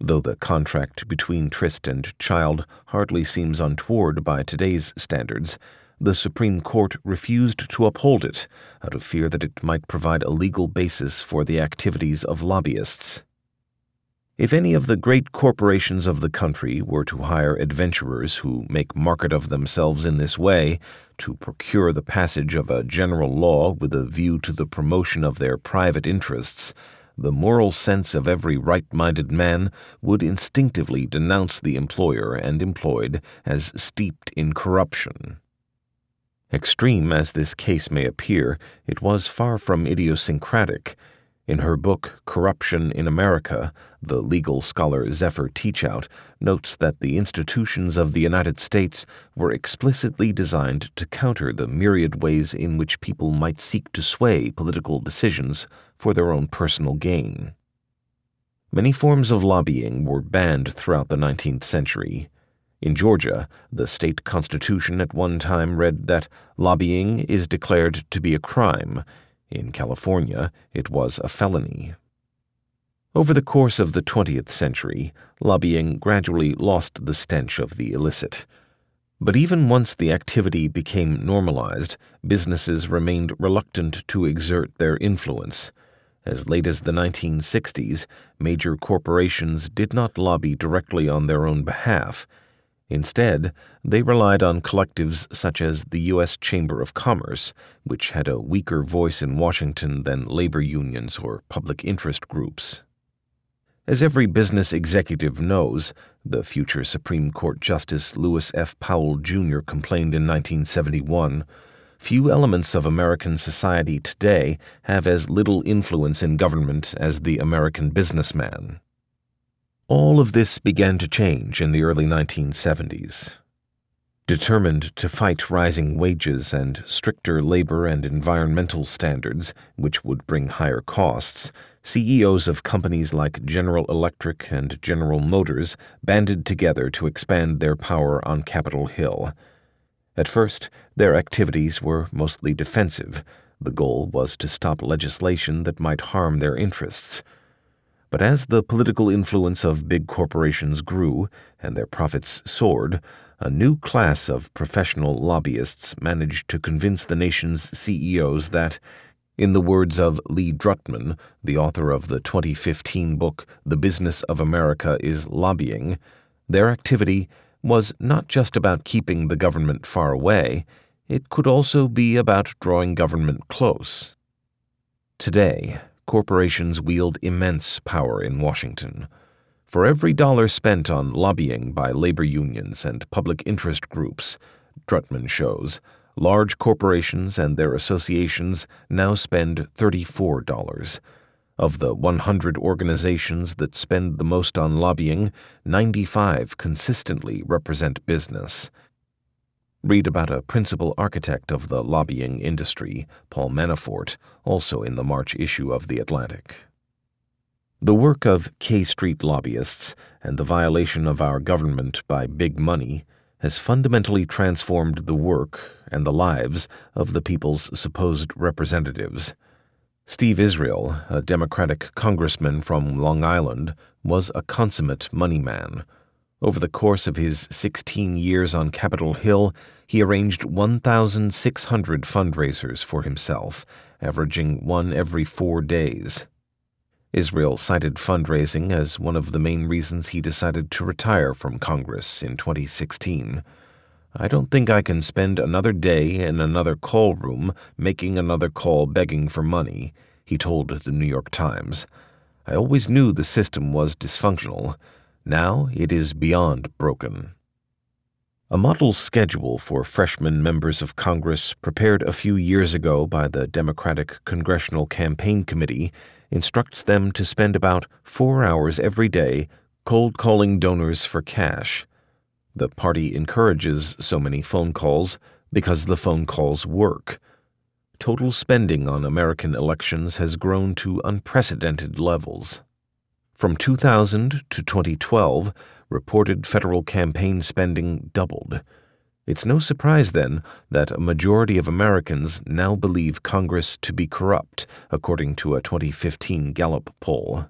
Though the contract between Trist and Child hardly seems untoward by today's standards, the Supreme Court refused to uphold it out of fear that it might provide a legal basis for the activities of lobbyists. If any of the great corporations of the country were to hire adventurers who make market of themselves in this way to procure the passage of a general law with a view to the promotion of their private interests, the moral sense of every right minded man would instinctively denounce the employer and employed as steeped in corruption. Extreme as this case may appear, it was far from idiosyncratic. In her book Corruption in America, the legal scholar Zephyr Teachout notes that the institutions of the United States were explicitly designed to counter the myriad ways in which people might seek to sway political decisions for their own personal gain. Many forms of lobbying were banned throughout the 19th century. In Georgia, the state constitution at one time read that lobbying is declared to be a crime in California, it was a felony. Over the course of the 20th century, lobbying gradually lost the stench of the illicit. But even once the activity became normalized, businesses remained reluctant to exert their influence. As late as the 1960s, major corporations did not lobby directly on their own behalf. Instead, they relied on collectives such as the U.S. Chamber of Commerce, which had a weaker voice in Washington than labor unions or public interest groups. As every business executive knows, the future Supreme Court Justice Lewis F. Powell Jr. complained in 1971 few elements of American society today have as little influence in government as the American businessman. All of this began to change in the early 1970s. Determined to fight rising wages and stricter labor and environmental standards, which would bring higher costs, CEOs of companies like General Electric and General Motors banded together to expand their power on Capitol Hill. At first, their activities were mostly defensive. The goal was to stop legislation that might harm their interests. But as the political influence of big corporations grew and their profits soared, a new class of professional lobbyists managed to convince the nation's CEOs that, in the words of Lee Drutman, the author of the 2015 book The Business of America is Lobbying, their activity was not just about keeping the government far away, it could also be about drawing government close. Today, corporations wield immense power in Washington. For every dollar spent on lobbying by labor unions and public interest groups, Drutman shows, large corporations and their associations now spend $34. Of the 100 organizations that spend the most on lobbying, 95 consistently represent business. Read about a principal architect of the lobbying industry, Paul Manafort, also in the March issue of The Atlantic. The work of K Street lobbyists and the violation of our government by big money has fundamentally transformed the work and the lives of the people's supposed representatives. Steve Israel, a Democratic congressman from Long Island, was a consummate money man. Over the course of his 16 years on Capitol Hill, he arranged 1,600 fundraisers for himself, averaging one every four days. Israel cited fundraising as one of the main reasons he decided to retire from Congress in 2016. I don't think I can spend another day in another call room making another call begging for money, he told the New York Times. I always knew the system was dysfunctional. Now it is beyond broken. A model schedule for freshman members of Congress prepared a few years ago by the Democratic Congressional Campaign Committee instructs them to spend about four hours every day cold calling donors for cash. The party encourages so many phone calls because the phone calls work. Total spending on American elections has grown to unprecedented levels. From 2000 to 2012, reported federal campaign spending doubled. It's no surprise, then, that a majority of Americans now believe Congress to be corrupt, according to a 2015 Gallup poll.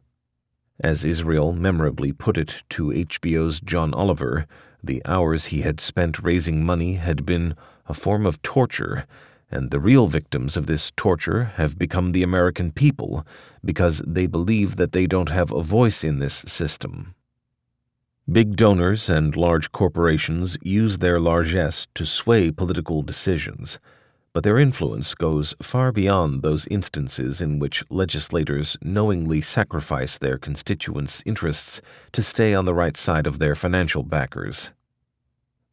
As Israel memorably put it to HBO's John Oliver, the hours he had spent raising money had been a form of torture, and the real victims of this torture have become the American people because they believe that they don't have a voice in this system. Big donors and large corporations use their largesse to sway political decisions, but their influence goes far beyond those instances in which legislators knowingly sacrifice their constituents' interests to stay on the right side of their financial backers.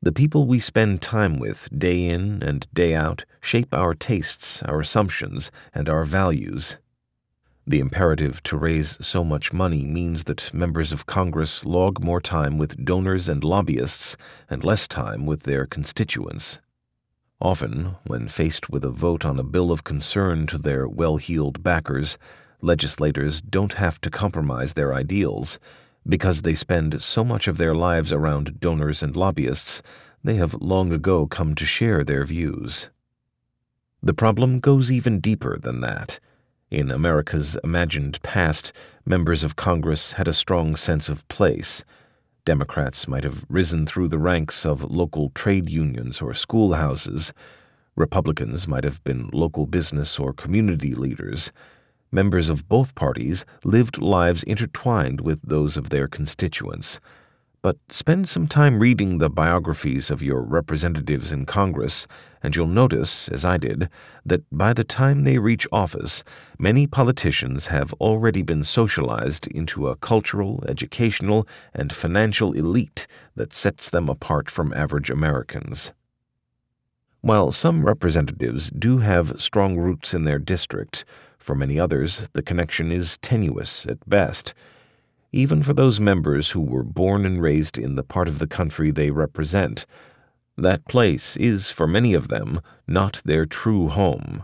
The people we spend time with day in and day out shape our tastes, our assumptions, and our values. The imperative to raise so much money means that members of Congress log more time with donors and lobbyists and less time with their constituents. Often, when faced with a vote on a bill of concern to their well heeled backers, legislators don't have to compromise their ideals. Because they spend so much of their lives around donors and lobbyists, they have long ago come to share their views. The problem goes even deeper than that. In America's imagined past, members of Congress had a strong sense of place. Democrats might have risen through the ranks of local trade unions or schoolhouses. Republicans might have been local business or community leaders. Members of both parties lived lives intertwined with those of their constituents but spend some time reading the biographies of your representatives in Congress, and you'll notice, as I did, that by the time they reach office, many politicians have already been socialized into a cultural, educational, and financial elite that sets them apart from average Americans. While some representatives do have strong roots in their district, for many others the connection is tenuous at best even for those members who were born and raised in the part of the country they represent. That place is, for many of them, not their true home.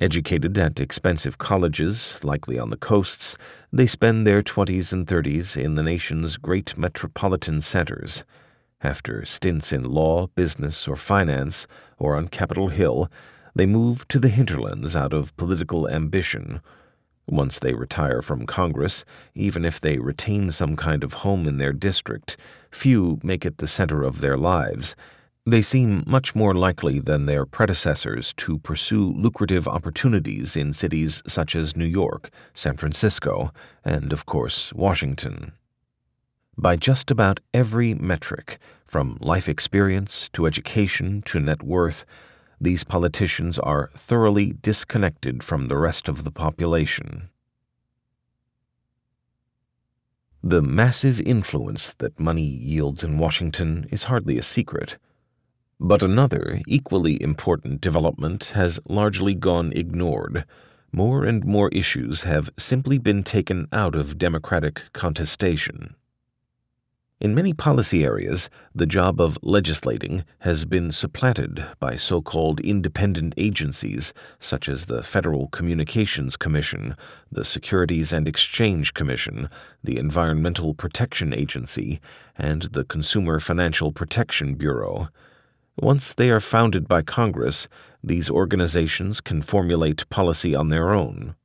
Educated at expensive colleges, likely on the coasts, they spend their 20s and 30s in the nation's great metropolitan centers. After stints in law, business, or finance, or on Capitol Hill, they move to the hinterlands out of political ambition once they retire from Congress, even if they retain some kind of home in their district, few make it the center of their lives. They seem much more likely than their predecessors to pursue lucrative opportunities in cities such as New York, San Francisco, and, of course, Washington. By just about every metric, from life experience to education to net worth, these politicians are thoroughly disconnected from the rest of the population. The massive influence that money yields in Washington is hardly a secret. But another, equally important development has largely gone ignored. More and more issues have simply been taken out of Democratic contestation. In many policy areas, the job of legislating has been supplanted by so called independent agencies such as the Federal Communications Commission, the Securities and Exchange Commission, the Environmental Protection Agency, and the Consumer Financial Protection Bureau. Once they are founded by Congress, these organizations can formulate policy on their own.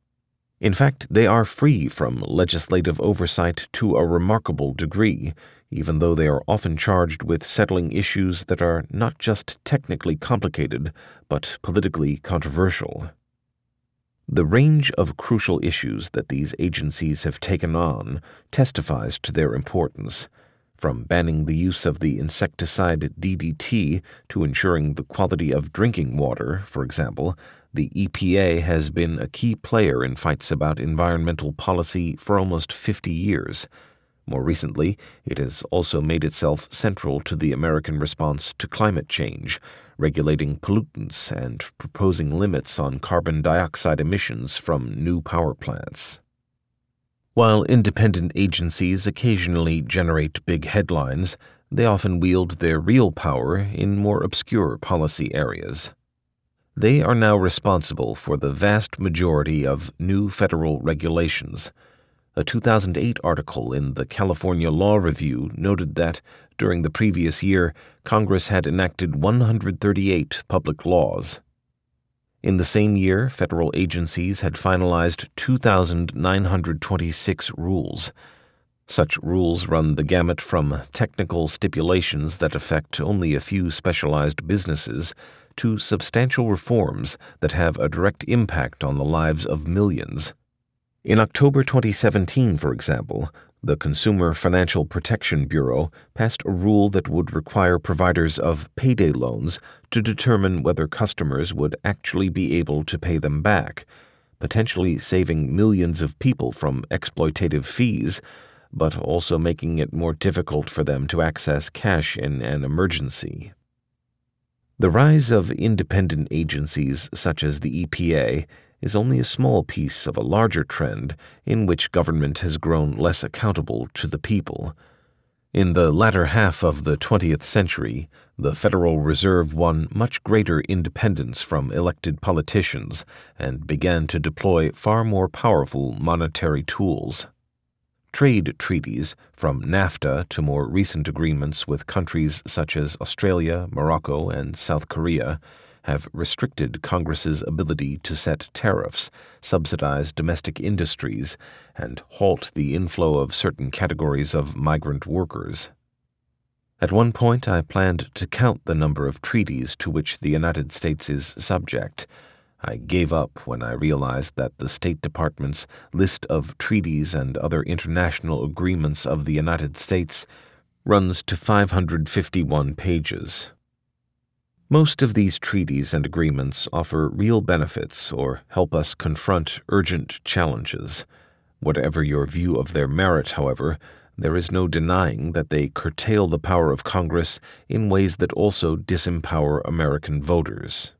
In fact, they are free from legislative oversight to a remarkable degree even though they are often charged with settling issues that are not just technically complicated, but politically controversial. The range of crucial issues that these agencies have taken on testifies to their importance, from banning the use of the insecticide DDT to ensuring the quality of drinking water, for example. The EPA has been a key player in fights about environmental policy for almost 50 years more recently, it has also made itself central to the American response to climate change, regulating pollutants and proposing limits on carbon dioxide emissions from new power plants. While independent agencies occasionally generate big headlines, they often wield their real power in more obscure policy areas. They are now responsible for the vast majority of new federal regulations a 2008 article in the California Law Review noted that, during the previous year, Congress had enacted 138 public laws. In the same year, federal agencies had finalized 2,926 rules. Such rules run the gamut from technical stipulations that affect only a few specialized businesses to substantial reforms that have a direct impact on the lives of millions. In October 2017, for example, the Consumer Financial Protection Bureau passed a rule that would require providers of payday loans to determine whether customers would actually be able to pay them back, potentially saving millions of people from exploitative fees, but also making it more difficult for them to access cash in an emergency. The rise of independent agencies such as the EPA is only a small piece of a larger trend in which government has grown less accountable to the people. In the latter half of the 20th century, the Federal Reserve won much greater independence from elected politicians and began to deploy far more powerful monetary tools. Trade treaties, from NAFTA to more recent agreements with countries such as Australia, Morocco, and South Korea, have restricted Congress's ability to set tariffs, subsidize domestic industries, and halt the inflow of certain categories of migrant workers. At one point, I planned to count the number of treaties to which the United States is subject. I gave up when I realized that the State Department's list of treaties and other international agreements of the United States runs to 551 pages. Most of these treaties and agreements offer real benefits or help us confront urgent challenges. Whatever your view of their merit, however, there is no denying that they curtail the power of Congress in ways that also disempower American voters.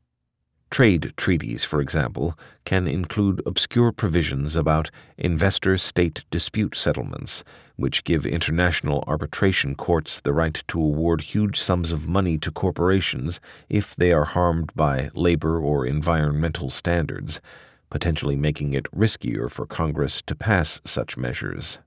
Trade treaties, for example, can include obscure provisions about investor state dispute settlements, which give international arbitration courts the right to award huge sums of money to corporations if they are harmed by labor or environmental standards, potentially making it riskier for Congress to pass such measures.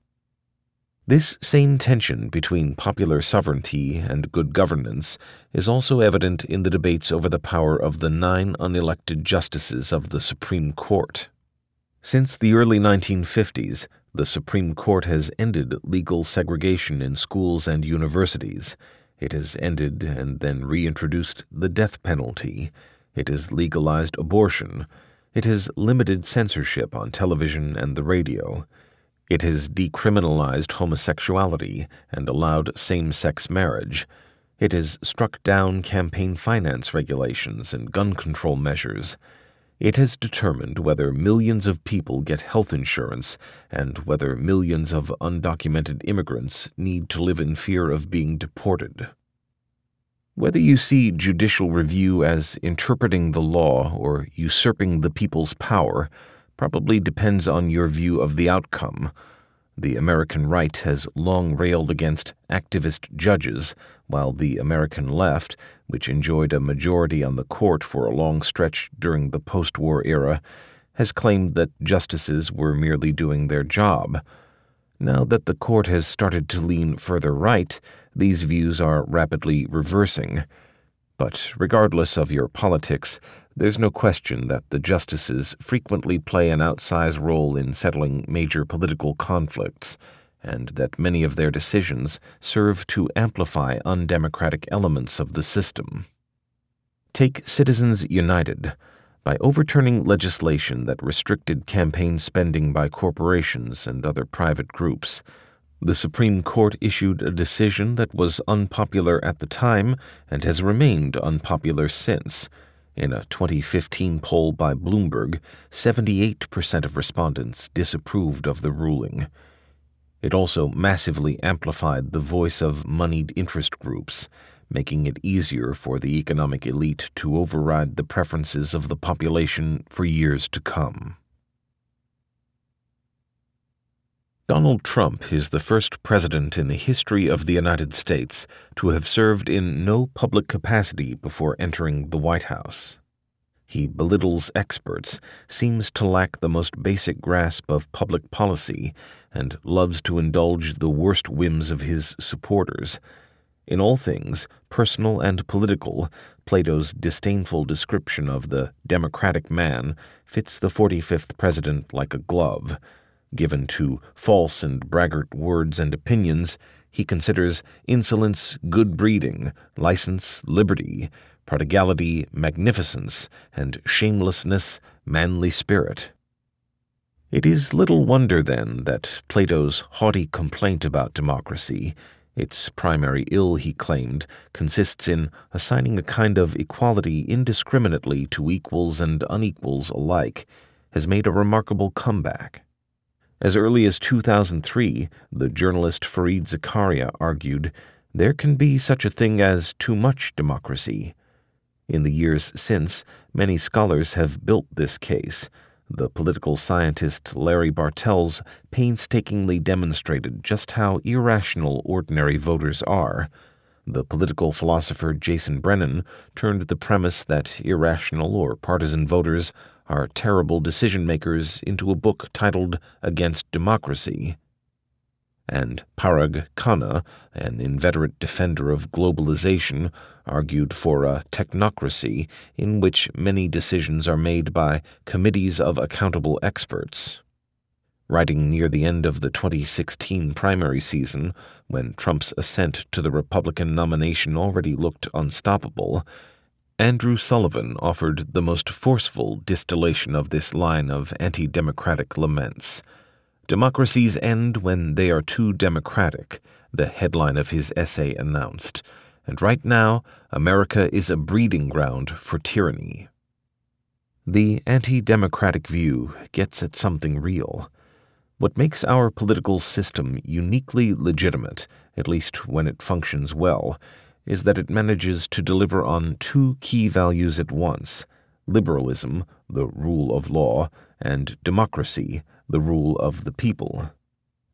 This same tension between popular sovereignty and good governance is also evident in the debates over the power of the nine unelected justices of the Supreme Court. Since the early 1950s, the Supreme Court has ended legal segregation in schools and universities. It has ended and then reintroduced the death penalty. It has legalized abortion. It has limited censorship on television and the radio. It has decriminalized homosexuality and allowed same sex marriage. It has struck down campaign finance regulations and gun control measures. It has determined whether millions of people get health insurance and whether millions of undocumented immigrants need to live in fear of being deported. Whether you see judicial review as interpreting the law or usurping the people's power, probably depends on your view of the outcome. The American right has long railed against activist judges, while the American left, which enjoyed a majority on the court for a long stretch during the post war era, has claimed that justices were merely doing their job. Now that the court has started to lean further right, these views are rapidly reversing. But regardless of your politics, there's no question that the justices frequently play an outsized role in settling major political conflicts, and that many of their decisions serve to amplify undemocratic elements of the system. Take Citizens United. By overturning legislation that restricted campaign spending by corporations and other private groups, the Supreme Court issued a decision that was unpopular at the time and has remained unpopular since in a 2015 poll by Bloomberg, 78% of respondents disapproved of the ruling. It also massively amplified the voice of moneyed interest groups, making it easier for the economic elite to override the preferences of the population for years to come. Donald Trump is the first president in the history of the United States to have served in no public capacity before entering the White House. He belittles experts, seems to lack the most basic grasp of public policy, and loves to indulge the worst whims of his supporters. In all things, personal and political, Plato's disdainful description of the democratic man fits the 45th president like a glove. Given to false and braggart words and opinions, he considers insolence good breeding, license liberty, prodigality magnificence, and shamelessness manly spirit. It is little wonder, then, that Plato's haughty complaint about democracy, its primary ill, he claimed, consists in assigning a kind of equality indiscriminately to equals and unequals alike, has made a remarkable comeback. As early as 2003, the journalist Fareed Zakaria argued there can be such a thing as too much democracy. In the years since, many scholars have built this case. The political scientist Larry Bartels painstakingly demonstrated just how irrational ordinary voters are. The political philosopher Jason Brennan turned the premise that irrational or partisan voters are terrible decision makers into a book titled Against Democracy. and Parag Khanna, an inveterate defender of globalization, argued for a technocracy in which many decisions are made by committees of accountable experts. Writing near the end of the 2016 primary season, when Trump's ascent to the Republican nomination already looked unstoppable, Andrew Sullivan offered the most forceful distillation of this line of anti democratic laments. Democracies end when they are too democratic, the headline of his essay announced, and right now America is a breeding ground for tyranny. The anti democratic view gets at something real. What makes our political system uniquely legitimate, at least when it functions well, is that it manages to deliver on two key values at once liberalism, the rule of law, and democracy, the rule of the people.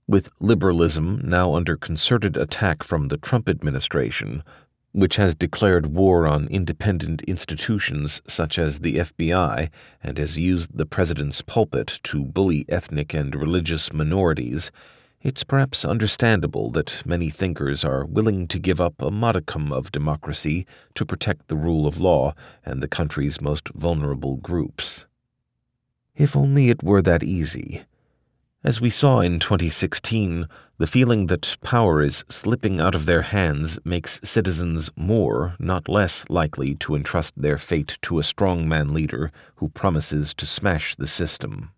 With liberalism now under concerted attack from the Trump administration, which has declared war on independent institutions such as the FBI and has used the president's pulpit to bully ethnic and religious minorities, it's perhaps understandable that many thinkers are willing to give up a modicum of democracy to protect the rule of law and the country's most vulnerable groups. If only it were that easy. As we saw in 2016, the feeling that power is slipping out of their hands makes citizens more, not less, likely to entrust their fate to a strongman leader who promises to smash the system.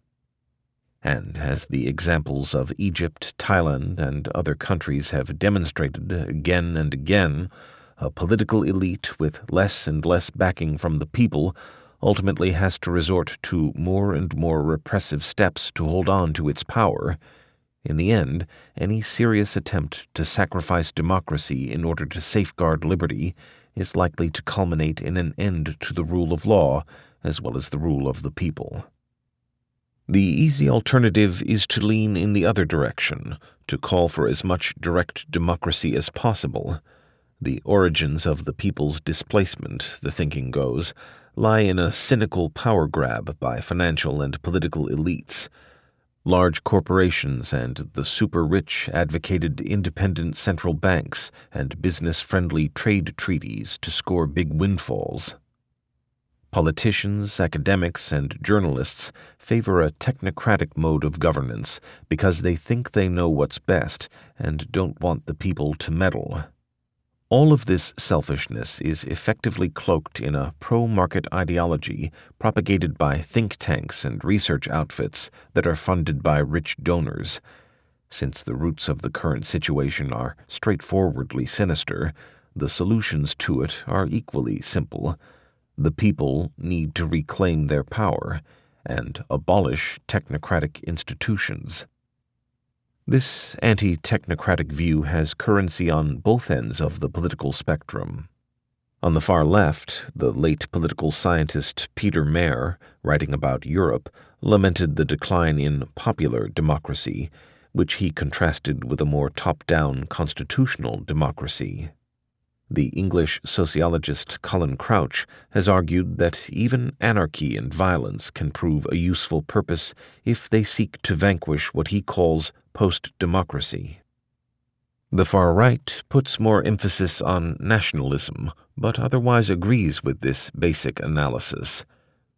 And as the examples of Egypt, Thailand, and other countries have demonstrated again and again, a political elite with less and less backing from the people ultimately has to resort to more and more repressive steps to hold on to its power. In the end, any serious attempt to sacrifice democracy in order to safeguard liberty is likely to culminate in an end to the rule of law as well as the rule of the people. The easy alternative is to lean in the other direction, to call for as much direct democracy as possible. The origins of the people's displacement, the thinking goes, lie in a cynical power grab by financial and political elites. Large corporations and the super rich advocated independent central banks and business friendly trade treaties to score big windfalls. Politicians, academics, and journalists favor a technocratic mode of governance because they think they know what's best and don't want the people to meddle. All of this selfishness is effectively cloaked in a pro market ideology propagated by think tanks and research outfits that are funded by rich donors. Since the roots of the current situation are straightforwardly sinister, the solutions to it are equally simple. The people need to reclaim their power and abolish technocratic institutions. This anti technocratic view has currency on both ends of the political spectrum. On the far left, the late political scientist Peter Mair, writing about Europe, lamented the decline in popular democracy, which he contrasted with a more top down constitutional democracy. The English sociologist Colin Crouch has argued that even anarchy and violence can prove a useful purpose if they seek to vanquish what he calls post democracy. The far right puts more emphasis on nationalism, but otherwise agrees with this basic analysis.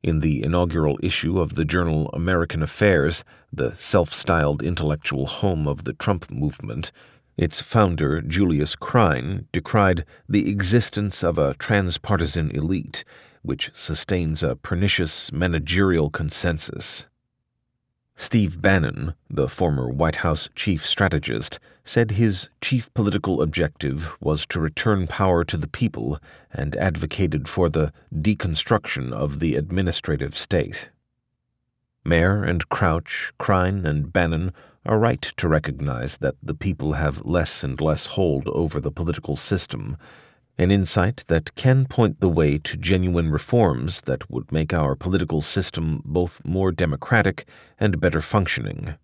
In the inaugural issue of the journal American Affairs, the self styled intellectual home of the Trump movement, its founder, Julius Krein, decried the existence of a transpartisan elite which sustains a pernicious managerial consensus. Steve Bannon, the former White House chief strategist, said his chief political objective was to return power to the people and advocated for the deconstruction of the administrative state. Mair and Crouch, Krein, and Bannon are right to recognize that the people have less and less hold over the political system, an insight that can point the way to genuine reforms that would make our political system both more democratic and better functioning.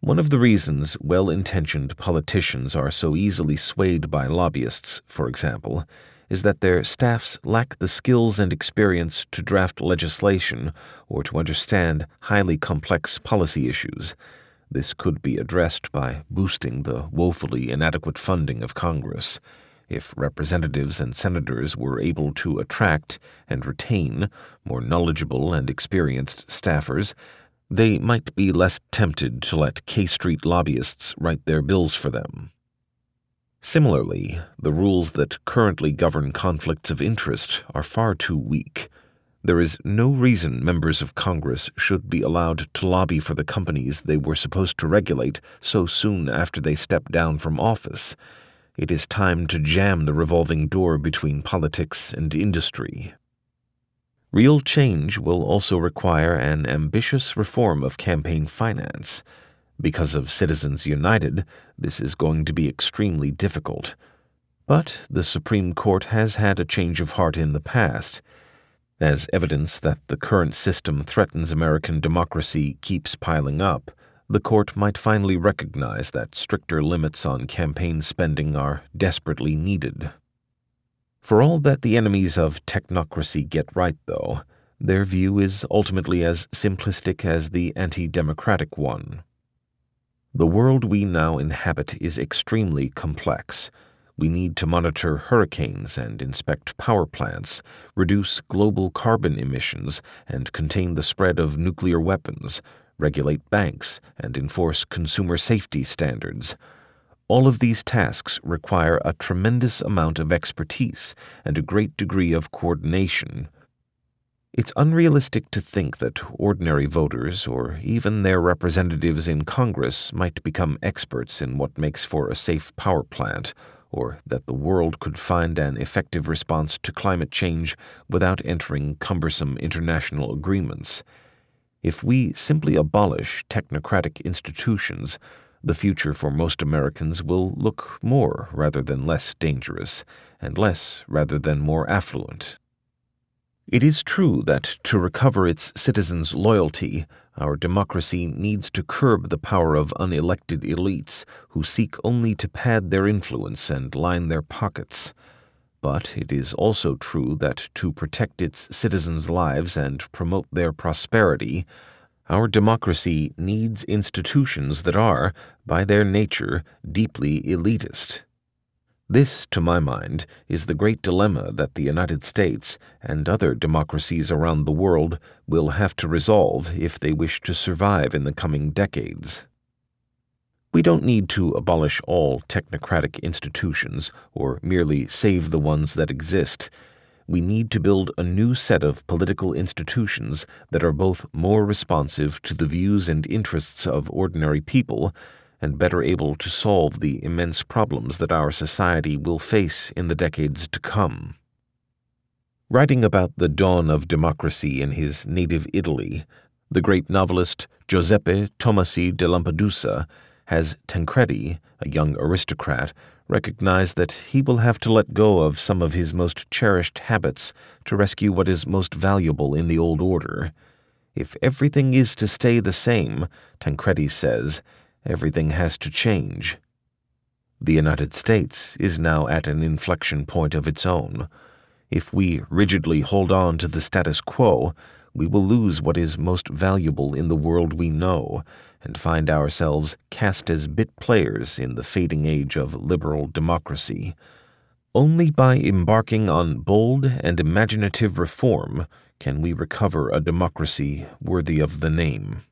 One of the reasons well intentioned politicians are so easily swayed by lobbyists, for example, is that their staffs lack the skills and experience to draft legislation or to understand highly complex policy issues This could be addressed by boosting the woefully inadequate funding of Congress. If representatives and senators were able to attract and retain more knowledgeable and experienced staffers, they might be less tempted to let K Street lobbyists write their bills for them. Similarly, the rules that currently govern conflicts of interest are far too weak. There is no reason members of Congress should be allowed to lobby for the companies they were supposed to regulate so soon after they stepped down from office. It is time to jam the revolving door between politics and industry. Real change will also require an ambitious reform of campaign finance. Because of Citizens United, this is going to be extremely difficult. But the Supreme Court has had a change of heart in the past. As evidence that the current system threatens American democracy keeps piling up, the court might finally recognize that stricter limits on campaign spending are desperately needed. For all that the enemies of technocracy get right, though, their view is ultimately as simplistic as the anti democratic one. The world we now inhabit is extremely complex we need to monitor hurricanes and inspect power plants, reduce global carbon emissions and contain the spread of nuclear weapons, regulate banks, and enforce consumer safety standards. All of these tasks require a tremendous amount of expertise and a great degree of coordination. It's unrealistic to think that ordinary voters or even their representatives in Congress might become experts in what makes for a safe power plant or that the world could find an effective response to climate change without entering cumbersome international agreements. If we simply abolish technocratic institutions, the future for most Americans will look more rather than less dangerous, and less rather than more affluent. It is true that to recover its citizens' loyalty, our democracy needs to curb the power of unelected elites who seek only to pad their influence and line their pockets. But it is also true that to protect its citizens' lives and promote their prosperity, our democracy needs institutions that are, by their nature, deeply elitist. This, to my mind, is the great dilemma that the United States and other democracies around the world will have to resolve if they wish to survive in the coming decades. We don't need to abolish all technocratic institutions or merely save the ones that exist. We need to build a new set of political institutions that are both more responsive to the views and interests of ordinary people and better able to solve the immense problems that our society will face in the decades to come. Writing about the dawn of democracy in his native Italy, the great novelist Giuseppe Tomasi di Lampedusa has Tancredi, a young aristocrat, recognize that he will have to let go of some of his most cherished habits to rescue what is most valuable in the old order. If everything is to stay the same, Tancredi says, everything has to change. The United States is now at an inflection point of its own. If we rigidly hold on to the status quo, we will lose what is most valuable in the world we know and find ourselves cast as bit players in the fading age of liberal democracy. Only by embarking on bold and imaginative reform can we recover a democracy worthy of the name.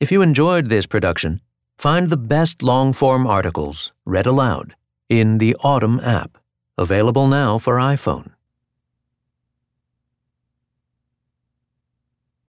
If you enjoyed this production, find the best long form articles read aloud in the Audm app, available now for iPhone.